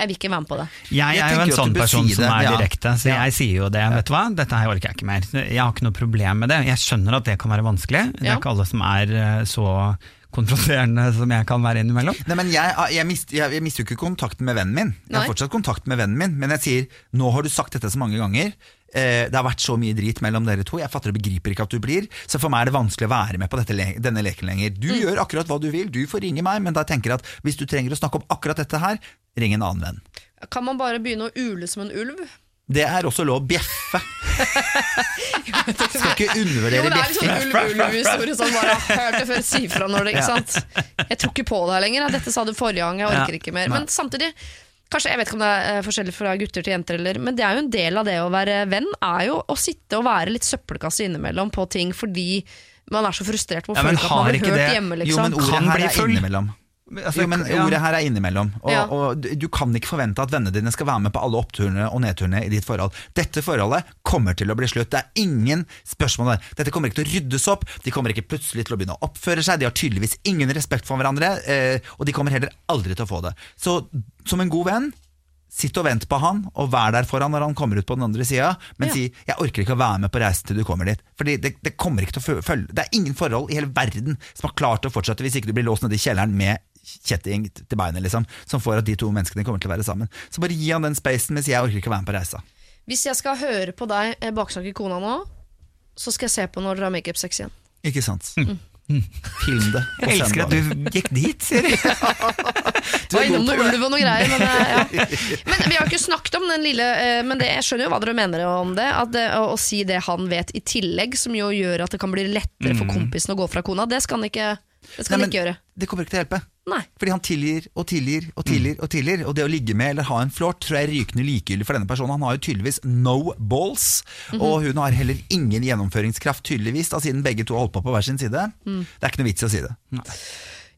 jeg vil ikke være med på det. Jeg, Jeg er jo en sånn person si som er ja. direkte, så jeg sier jo det. Vet du hva, dette her orker jeg ikke mer. Jeg har ikke noe problem med det. Jeg skjønner at det kan være vanskelig. Det Ja. er ikke alle som er eh, så konfronterende som jeg kan være innimellom. Nei, men jeg, jeg, mist, jeg, jeg mister jo ikke kontakten med vennen min. Jeg har Nei. fortsatt kontakt med vennen min, men jeg sier nå har du sagt dette så mange ganger. Eh, det har vært så mye drit mellom dere to. Jeg fatter og begriper ikke at du blir. Så for meg er det vanskelig å være med på dette, denne leken lenger. Du gjør akkurat hva du vil, du får ringe meg, men da tenker jeg at hvis du trenger å snakke om akkurat dette her, ring en annen venn. Kan man bare begynne å ule som en ulv? Det er også lov å bjeffe. Skal ikke Jo, bjeffing. det er litt sånn ulv-ulv-historie som bare har hørt det før. Si fra når det, ikke sant? Jeg tror ikke på det her lenger. Dette sa du forrige gang, jeg orker ikke mer. Men samtidig, kanskje, jeg vet ikke om det er eh, forskjellig fra gutter til jenter, eller, men det er jo en del av det å være venn, er jo å sitte og være litt søppelkasse innimellom på ting fordi man er så frustrert på folk Ja, at man har ikke hørt det- hjemme, Jo, liksom. men ordet Kan her bli er full. innimellom. Altså, men ordet her er innimellom. Og, Ja. og du- kan ikke forvente at vennene dine skal være med på alle oppturene og nedturene i ditt forhold. Dette forholdet kommer til å bli slutt. Det er ingen spørsmål der. Dette kommer ikke til å ryddes opp. De kommer ikke plutselig til å begynne å oppføre seg. De har tydeligvis ingen respekt for hverandre, eh, og de kommer heller aldri til å få det. Så som en god venn, Sitt og vent på han, og vær der for han når han kommer ut på den andre sida. Men Ja. si 'jeg orker ikke å være med på reisen til du kommer dit'. Fordi det, det kommer ikke til å følge Det er ingen forhold i hele verden som har klart å fortsette hvis ikke du blir låst nede i kjelleren med kjetting til beinet, liksom, som får at de to menneskene kommer til å være sammen. Så bare gi han den spacen mens jeg orker ikke å være med på reisa. Hvis jeg skal høre på deg eh, baksnakke kona nå, så skal jeg se på når dere har makeup-sex igjen. Ikke sant? Film det. og Jeg elsker at du gikk dit, sier Det var innom noe ulv og noe greier, men, eh, ja. men vi har ikke snakket om den lille eh, Men det, jeg skjønner jo hva dere mener om det. At det å, å si det han vet i tillegg, som jo gjør at det kan bli lettere for kompisen å gå fra kona, det skal han ikke, det skal Nei, han ikke gjøre. Det kommer ikke til å hjelpe. Nei. Fordi han tilgir og tilgir og tilgir. Og tilgir Og det å ligge med eller ha en flårt tror jeg er rykende likegyldig for denne personen. Han har jo tydeligvis no balls, og hun har heller ingen gjennomføringskraft, tydeligvis, da, siden begge to har holdt på på hver sin side. Det er ikke noe vits i å si det.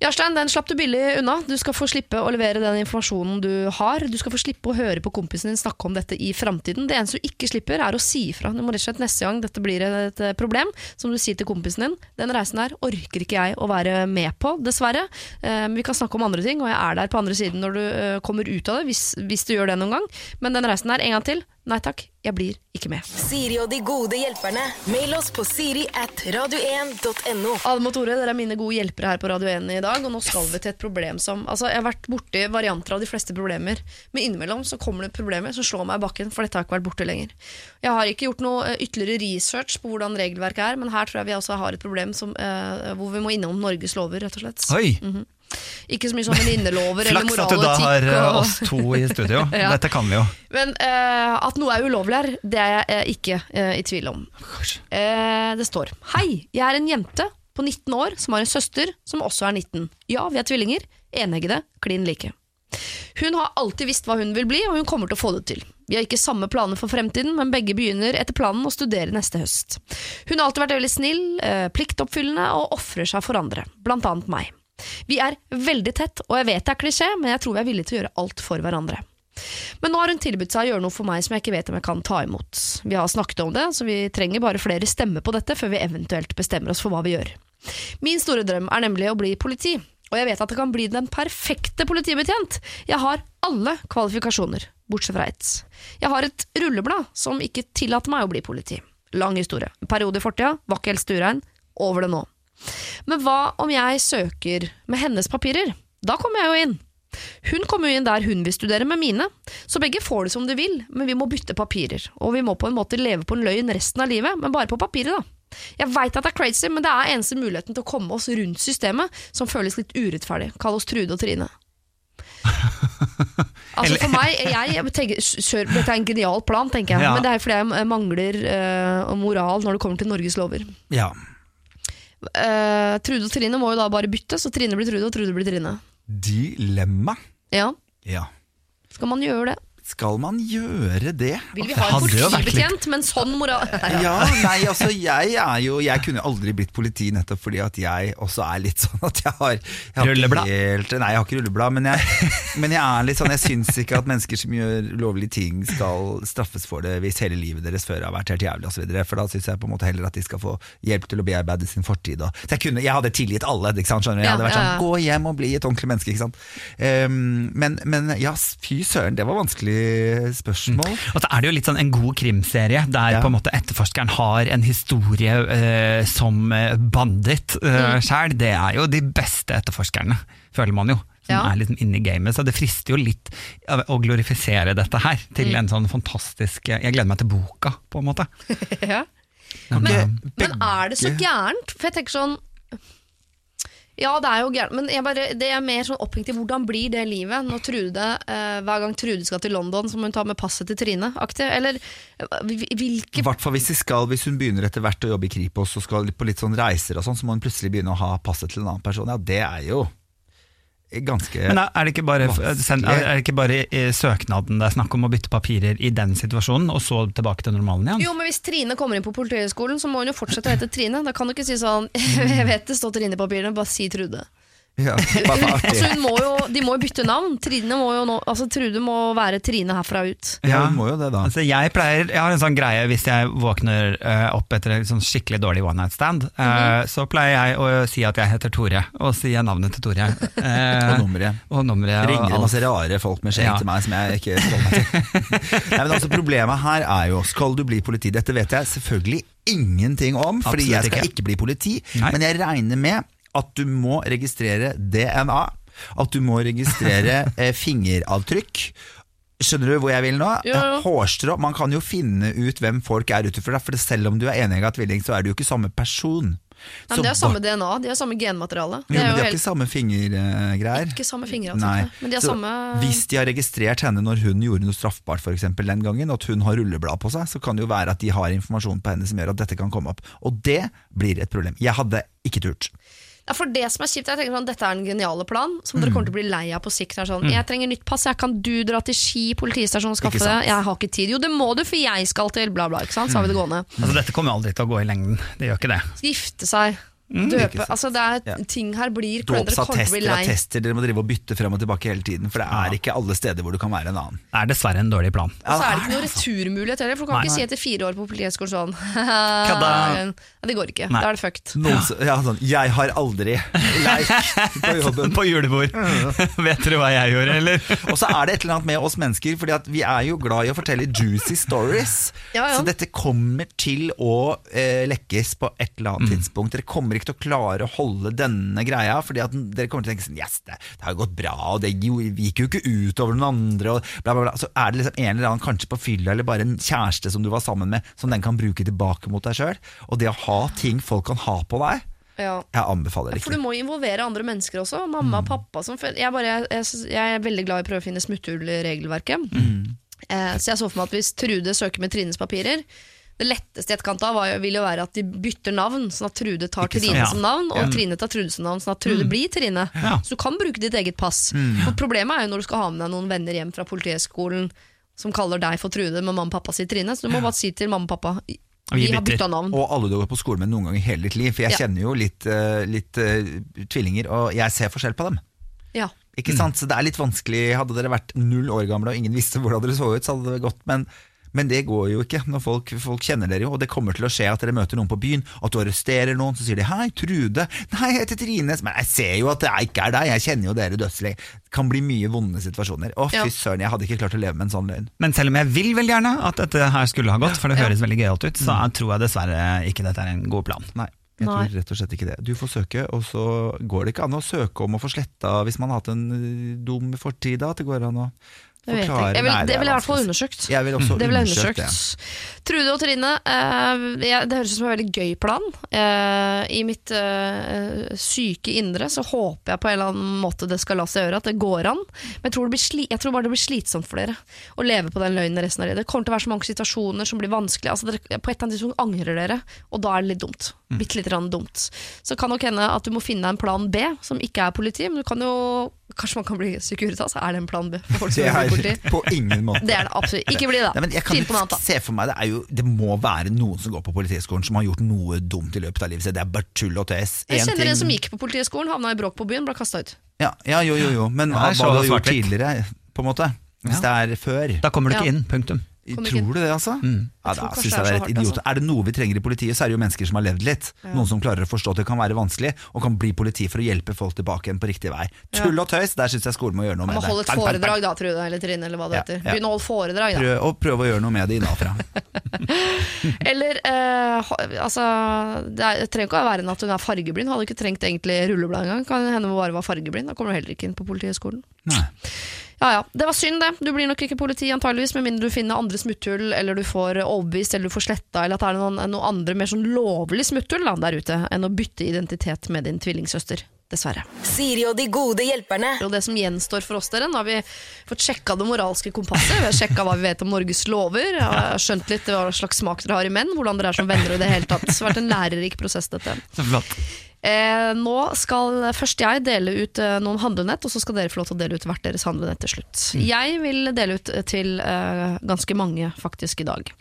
Jarstein, den slapp du billig unna. Du skal få slippe å levere den informasjonen du har. Du skal få slippe å høre på kompisen din snakke om dette i framtiden. Det eneste du ikke slipper, er å si ifra. Du må rett og slett neste gang dette blir et eh, problem, som du sier til kompisen din. Den reisen her orker ikke jeg å være med på, dessverre. Men Vi kan snakke om andre ting, og jeg er der på andre siden når du eh, kommer ut av det, hvis, hvis du gjør det noen gang. Men den reisen her, en gang til. Nei takk, jeg blir ikke med. Siri og de gode hjelperne. Mail oss på siri at radio1.no. Adam og Tore, dere er mine gode hjelpere her på Radio 1 i dag, og nå skal vi til et problem som Altså, jeg har vært borti varianter av de fleste problemer, men innimellom så kommer det problemer som slår meg i bakken, for dette har ikke vært borte lenger. Jeg har ikke gjort noe eh, ytterligere research på hvordan regelverket er, men her tror jeg vi også har et problem som, uh, hvor vi må innom Norges lover, rett og slett. Oi, Ikke så mye sånn venninnelover eller flaks at du da har eh, og- oss to i studio. Ja. Dette kan vi jo. Men uh, at noe er ulovlig her, det er jeg eh, ikke uh, i tvil om. Det står Hei, jeg er en jente på 19 år som har en søster som også er 19. Ja, vi er tvillinger. Eneggede, klin like. Hun har alltid visst hva hun vil bli, og hun kommer til å få det til. Vi har ikke samme planer for fremtiden, men begge begynner etter planen å studere neste høst. Hun har alltid vært veldig snill, pliktoppfyllende og ofrer seg for andre, blant annet meg. Vi er veldig tett, og jeg vet det er klisjé, men jeg tror vi er villige til å gjøre alt for hverandre. Men nå har hun tilbudt seg å gjøre noe for meg som jeg ikke vet om jeg kan ta imot. Vi har snakket om det, så vi trenger bare flere stemmer på dette før vi eventuelt bestemmer oss for hva vi gjør. Min store drøm er nemlig å bli politi, og jeg vet at det kan bli den perfekte politibetjent. Jeg har alle kvalifikasjoner, bortsett fra ett. Jeg har et rulleblad som ikke tillater meg å bli politi. Lang historie. En periode i fortida, var ikke helt stuerein. Over det nå. Men hva om jeg søker med hennes papirer? Da kommer jeg jo inn. Hun kommer jo inn der hun vil studere med mine, så begge får det som de vil, men vi må bytte papirer, og vi må på en måte leve på en løgn resten av livet, men bare på papiret, da. Jeg veit at det er crazy, men det er eneste muligheten til å komme oss rundt systemet som føles litt urettferdig. Kall oss Trude og Trine. Altså for meg, jeg, jeg tenker, kjør, Dette er en genial plan, tenker jeg. Ja. Men det er fordi jeg mangler uh, moral når det kommer til Norges lover. Ja. Eh, Trude og Trine må jo da bare bytte, så Trine blir Trude og Trude blir Trine. Dilemma. Ja, Ja. Skal man gjøre det? Skal man gjøre det? Vil vi ha en politibetjent med en sånn moral? Ja, nei, altså jeg er jo Jeg kunne aldri blitt politi nettopp fordi at jeg også er litt sånn at jeg har, jeg har Rulleblad? Helt, nei, jeg har ikke rulleblad, men jeg, men jeg er litt sånn Jeg syns ikke at mennesker som gjør ulovlige ting, skal straffes for det hvis hele livet deres før har vært helt jævlig osv. For da syns jeg på en måte heller at de skal få hjelp til å bearbeide sin fortid. Og, så jeg, kunne, jeg hadde tilgitt alle. Ikke sant, skjønner du? Jeg hadde vært sånn. Gå hjem og bli et ordentlig menneske. Ikke sant? Um, men, men ja, fy søren, det var vanskelig spørsmål. Og så er det jo litt sånn en god krimserie, der Ja. på en måte etterforskeren har en historie eh, som eh, bandit uh, sjæl. Det er jo de beste etterforskerne, føler man jo. Som Ja. er liksom inne i gamet. Så det frister jo litt å glorifisere dette her til en sånn fantastisk Jeg gleder meg til boka, på en måte. Ja. Men, Men, eh, men er det så gærent? For jeg tenker sånn Ja, det er jo gærent, men jeg bare, det er mer sånn opphengt i hvordan blir det livet når Trude, eh, hver gang Trude skal til London, så må hun ta med passet til Trine? Aktig? Eller hvilke I hvert fall hvis, skal, hvis hun begynner etter hvert å jobbe i Kripos og skal på litt sånn reiser og sånn, så må hun plutselig begynne å ha passet til en annen person. Ja, det er jo ganske men er er det ikke bare, Vanskelig. send- er er det ikke bare i søknaden det er snakk om å bytte papirer i den situasjonen, og så tilbake til normalen igjen? Jo, men Hvis Trine kommer inn på Politihøgskolen, så må hun jo fortsette å hete Trine. Da kan du ikke si sånn Jeg vet det står Trine i papirene, bare si Trude. Ja. Altså, hun må jo, de må jo bytte navn. Trine må jo nå, altså, Trude må være Trine herfra ut. Ja, hun må jo det, da. Altså jeg, pleier, jeg har en sånn greie hvis jeg våkner uh, opp etter en sånn skikkelig dårlig one night stand, uh, mm -hmm. så pleier jeg å si at jeg heter Tore, og sier navnet til Tore. Uh, Og nummeret. Og nummeret. ringer masse rare folk med skjegg Ja. til meg som jeg ikke skal meg til. Nei, men altså Problemet her er jo, skal du bli politi? Dette vet jeg selvfølgelig ingenting om, fordi Absolutt jeg skal ikke. ikke bli politi. Nei. Men jeg regner med at du må registrere DNA, at du må registrere eh, fingeravtrykk. Skjønner du hvor jeg vil nå? Jo, jo. Hårstrå. Man kan jo finne ut hvem folk er ute for. For selv om du er enig i at tvilling, så er du jo ikke samme person. Nei, men de har samme DNA, de har samme genmateriale. Jo, men de har helt, ikke samme fingergreier. ikke samme fingeravtrykk, men de har Så samme Hvis de har registrert henne når hun gjorde noe straffbart for eksempel, den gangen, og at hun har rulleblad på seg, så kan det jo være at de har informasjon på henne som gjør at dette kan komme opp. Og det blir et problem. Jeg hadde ikke turt. Ja, for det som er kjipt, jeg tenker sånn, Dette er en geniale plan som Mm. dere kommer til å bli lei av på sikt. Er sånn, Jeg trenger nytt pass, jeg kan du dra til Ski politistasjon og skaffe det? Jeg har ikke tid. Jo, det må du, for jeg skal til bla, bla. ikke sant? Så har vi det gående. Altså, dette kommer aldri til å gå i lengden, det gjør ikke det. Gifte seg, Mm, døpe altså det er Ja. Ting her blir Dåpsattester, og lei. attester, dere må drive og bytte frem og tilbake hele tiden, for det er ikke alle steder hvor du kan være en annen. Det er dessverre en dårlig plan. Og så er det ikke noe returmulighet heller, for du kan Nei. ikke si etter fire år på Politihøgskolen sånn ja, Det går ikke. Nei. Da er det fucked. Noen ja, sånn, jeg har aldri leik på jobben. På julebord. Vet dere hva jeg gjorde, eller? Og så er det et eller annet med oss mennesker, Fordi at vi er jo glad i å fortelle juicy stories. Ja, ja. Så dette kommer til å eh, lekkes på et eller annet tidspunkt. Dere kommer ikke til å klare å holde denne greia, Fordi at dere kommer til å tenke sånn Yes, det, det har gått bra, og det gikk jo ikke ut over noen andre, og bla, bla, bla. Så er det liksom en eller annen, kanskje på fylla, eller bare en kjæreste som du var sammen med, som den kan bruke tilbake mot deg sjøl. Og det å ha ting folk kan ha på deg, Ja. jeg anbefaler det For du må involvere andre mennesker også. Mamma og pappa. Som, jeg, bare, jeg, jeg er veldig glad i å prøve å finne smutthull i regelverket. Eh, så jeg så for meg at hvis Trude søker med Trines papirer, Det letteste i etterkant av vil jo være at de bytter navn, sånn at Trude tar Ikke sant? Trine Ja. som navn, og Trine tar Trude som navn, sånn at Trude blir Trine. Ja. Så du kan bruke ditt eget pass. For Problemet er jo når du skal ha med deg noen venner hjem fra Politihøgskolen som kaller deg for Trude, men mamma og pappa sier Trine. Så du må bare si til mamma og pappa Vi har bytta navn. Og alle du har gått på skole med noen gang i hele ditt liv. For jeg Ja. kjenner jo litt, eh, litt eh, tvillinger, og jeg ser forskjell på dem. Ja. Ikke sant? Så det er litt vanskelig. Hadde dere vært null år gamle og ingen visste hvordan dere så ut, så hadde det gått. Men, men det går jo ikke. Når folk, folk kjenner dere jo, og det kommer til å skje at dere møter noen på byen, at du arresterer noen, så sier de 'hei, Trude', 'nei, jeg heter Trine', men jeg ser jo at det ikke er deg, jeg kjenner jo dere dødslig. Det kan bli mye vonde situasjoner. Å, Ja. fy søren, jeg hadde ikke klart å leve med en sånn løgn. Men selv om jeg vil veldig gjerne at dette her skulle ha gått, for det Ja. høres veldig gøyalt ut, så tror jeg dessverre ikke dette er en god plan. Nei. Jeg Nei. tror rett og slett ikke det. Du får søke, og så går det ikke an å søke om å få sletta hvis man har hatt en øh, dum fortid. da, At det går an å Det vet ikke. Jeg vil, det er vil jeg i hvert fall vanskelig. undersøkt. Jeg vil også Det vil jeg undersøkt undersøkt. Trude og Trine, eh, jeg, det høres ut som en veldig gøy plan. Eh, I mitt eh, syke indre så håper jeg på en eller annen måte det skal la seg gjøre, at det går an. Men jeg tror, det blir sli jeg tror bare det blir slitsomt for dere å leve på den løgnen resten av livet. Det kommer til å være så mange situasjoner som blir vanskelige. Altså, på et eller annet tidspunkt angrer dere, og da er det litt dumt. Bitte litt grann dumt. Så kan nok hende at du må finne deg en plan B, som ikke er politi, men du kan jo Kanskje man kan bli Securitas? Er det en plan B for folk som Det er politi? på ingen måte. Det er det absolutt. Ikke bli det. Nei, men jeg kan annet. se for meg Det er jo Det må være noen som går på Politihøgskolen som har gjort noe dumt i løpet av livet sitt. Det er bare tull og tøys. Jeg kjenner kjenner en som gikk på Politihøgskolen, havna i bråk på byen, ble kasta ut. ja, ja, jo, jo, jo. Men Ja, hva hva du har gjort tidligere, på en måte? Hvis det er før? Da kommer du ikke Ja. inn, punktum. Kom ikke. Tror du det, altså? Ja, da synes jeg det er et hardt, idiot. altså. Er det noe vi trenger i politiet, så er det jo mennesker som har levd litt. Noen som klarer å forstå at det kan være vanskelig, og kan bli politi for å hjelpe folk tilbake igjen på riktig vei. Tull og tøys, der syns jeg skolen må gjøre noe med det. holde et foredrag da, Trude, eller Trine, eller hva det heter. ja. Begynn å holde foredrag, da. Prøv, og prøve å gjøre noe med det innenfra. Eller eh, altså Det, er, det trenger ikke å være at hun er fargeblind. Hadde ikke trengt egentlig rulleblad engang. Kan hende hun bare var fargeblind. Da kommer du heller ikke inn på Politihøgskolen. Ja ja, det var synd det. Du blir nok ikke politi antageligvis, med mindre du finner andre smutthull, eller du får overbevist, eller du får sletta, eller at det er noen, noen andre mer sånn lovlig smutthull da, der ute, enn å bytte identitet med din tvillingsøster. Dessverre. Siri og de gode hjelperne. Og det som gjenstår for oss dere, nå har vi fått sjekka det moralske kompasset. Vi har sjekka hva vi vet om Norges lover. Jeg har skjønt litt hva slags smak dere har i menn, hvordan dere er som venner og i det hele tatt. Det har vært en lærerik prosess, dette. Så flott. Eh, nå skal først jeg dele ut eh, noen handlenett, og så skal dere få lov til å dele ut hvert deres handlenett til slutt. Jeg vil dele ut til eh, ganske mange faktisk i dag.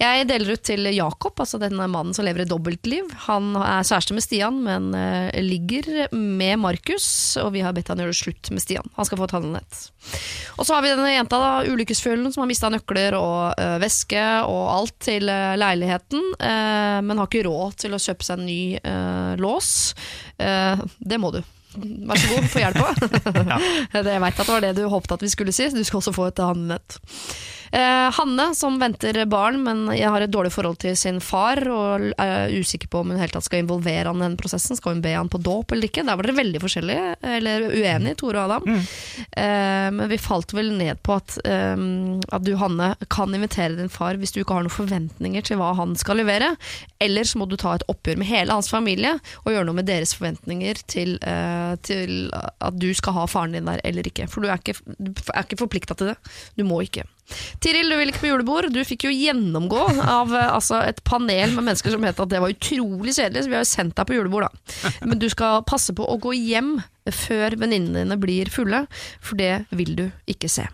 Jeg deler ut til Jakob, altså denne mannen som lever et dobbeltliv. Han er kjæreste med Stian, men eh, ligger med Markus, og vi har bedt han gjøre det slutt med Stian. Han skal få et handlenett. Og så har vi denne jenta, da, ulykkesfuglen, som har mista nøkler og eh, veske og alt til eh, leiligheten, eh, men har ikke råd til å kjøpe seg en ny lås. Det må du. Vær så god, få hjelp òg. Jeg veit at det var det du håpet at vi skulle si. Du skal også få et handlenett. Eh, Hanne som venter barn, men jeg har et dårlig forhold til sin far og er usikker på om hun helt tatt skal involvere han i den prosessen. Skal hun be han på dåp eller ikke? Der var dere veldig forskjellige, eller uenige, Tore og Adam. Eh, men vi falt vel ned på at, um, at du, Hanne, kan invitere din far hvis du ikke har noen forventninger til hva han skal levere. Eller så må du ta et oppgjør med hele hans familie og gjøre noe med deres forventninger til, uh, til at du skal ha faren din der eller ikke. For du er ikke, du er ikke forplikta til det. Du må ikke. Tiril, du vil ikke på julebord. Du fikk jo gjennomgå av eh, altså, et panel med mennesker som het at det var utrolig kjedelig, så vi har jo sendt deg på julebord, da. Men du skal passe på å gå hjem før venninnene dine blir fulle, for det vil du ikke se.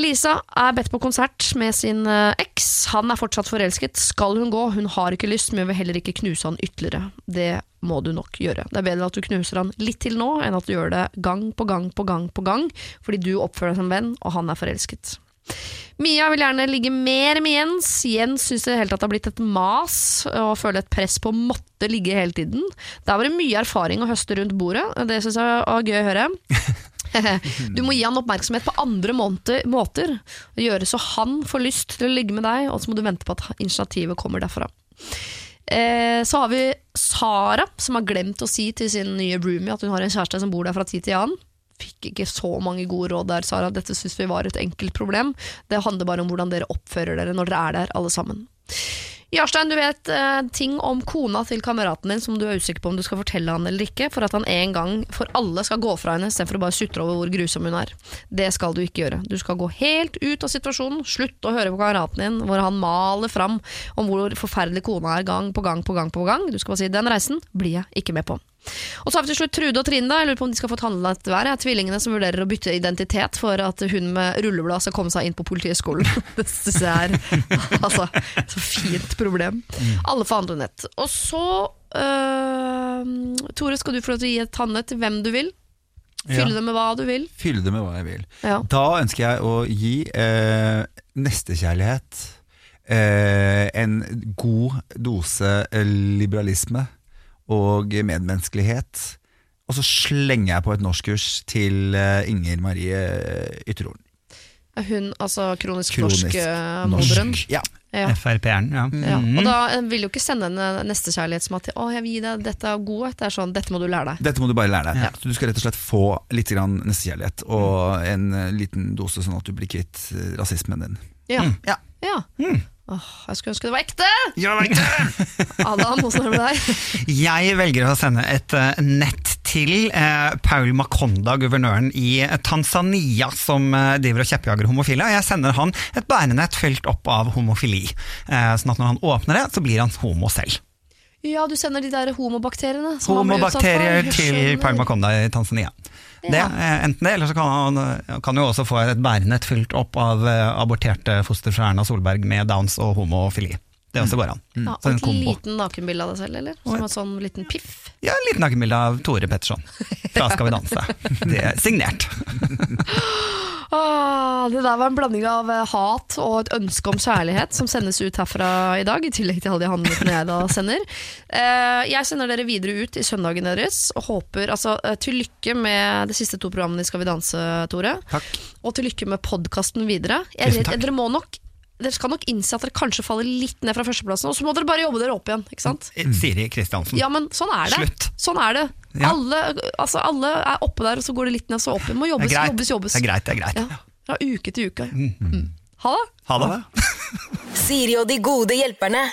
Lisa er bedt på konsert med sin eh, eks. Han er fortsatt forelsket. Skal hun gå? Hun har ikke lyst, men vil heller ikke knuse han ytterligere. Det må du nok gjøre. Det er bedre at du knuser han litt til nå, enn at du gjør det gang på gang på gang på gang, fordi du oppfører deg som venn, og han er forelsket. Mia vil gjerne ligge mer med Jens. Jens syns det hele tatt det har blitt et mas og føler et press på å måtte ligge hele tiden. Der var det mye erfaring å høste rundt bordet. Det syns jeg var gøy å høre. Du må gi han oppmerksomhet på andre måter. Gjøre så han får lyst til å ligge med deg, og så må du vente på at initiativet kommer derfra. Eh, så har vi Sara, som har glemt å si til sin nye roomie at hun har en kjæreste som bor der fra tid til annen. Fikk ikke så mange gode råd der, Sara. Dette syns vi var et enkelt problem. Det handler bare om hvordan dere oppfører dere når dere er der, alle sammen. Jarstein, du vet eh, ting om kona til kameraten din som du er usikker på om du skal fortelle han eller ikke, for at han en gang for alle skal gå fra henne istedenfor å bare sutre over hvor grusom hun er. Det skal du ikke gjøre. Du skal gå helt ut av situasjonen, slutt å høre på kameraten din hvor han maler fram om hvor forferdelig kona er gang på gang på gang på gang. Du skal bare si 'den reisen blir jeg ikke med på'. Og så har vi til slutt Trude og Trine. Jeg lurer på om de skal få et handlet hver. Det er tvillingene som vurderer å bytte identitet for at hun med rulleblad skal komme seg inn på Politihøgskolen. Det syns jeg er altså, så fint problem. Alle får handle nett. Og så uh, Tore, skal du få lov til å gi et handlet til hvem du vil. Fylle det med hva du vil. Fylle det med hva jeg vil. Ja. Da ønsker jeg å gi eh, nestekjærlighet eh, en god dose liberalisme og medmenneskelighet. Og så slenger jeg på et norskkurs til eh, Inger Marie Ytterhorn. Hun, altså kronisk, Kronisk norsk-moderen. Ja. Ja. FrP-eren, ja. Ja. Og da eh, vil jo ikke sende henne nestekjærlighetsmat at å, jeg vil gi deg dette av godhet. Det er sånn, dette må du lære deg. Dette må du bare lære deg. Så du skal rett og slett få litt grann nestekjærlighet og en eh, liten dose, sånn at du blir kvitt eh, rasismen din. Ja. Ja. Ja. Åh, jeg skulle ønske det var ekte! Ja, var ekte! Adam, åssen er det med deg? Jeg velger å sende et eh, nett til eh, Paul Makonda, guvernøren i eh, Tanzania, som eh, driver og kjeppjager homofile. Jeg sender han et bærenett fylt opp av homofili. Eh, sånn at når han åpner det, så blir han homo selv. Ja, du sender de der homobakteriene. Homobakterier til Paul Makonda i Tanzania. Det, enten det, eller så kan han kan jo også få et bærenett fylt opp av eh, aborterte foster fra Erna Solberg med downs og homofili. Det også går an. Ja, og en et kombo. liten nakenbilde av deg selv, eller? Som en sånn liten piff. Ja, en liten nakenbilde av Tore Petterson fra Skal vi danse. Det er signert. Ah, det der var en blanding av eh, hat og et ønske om kjærlighet som sendes ut herfra i dag, i tillegg til alle de handlingene jeg da sender. Eh, jeg sender dere videre ut i søndagen deres, og håper altså, eh, til lykke med de siste to programmene i Skal vi danse, Tore. Takk. Og til lykke med podkasten videre. Jeg, jeg, dere må nok dere skal nok innse at dere kanskje faller litt ned fra førsteplassen, og så må dere bare jobbe dere opp igjen. ikke sant? Siri Kristiansen. Ja, men sånn er det. Slutt. Sånn er det. Ja. Alle, altså, alle er oppe der, og så går det litt ned, så opp igjen. Må Det jobbes, er greit. jobbes, jobbes. Det er greit, det er greit. Ja. Fra uke til uke. Mm. Ha det. Ha det. Siri og de gode hjelperne.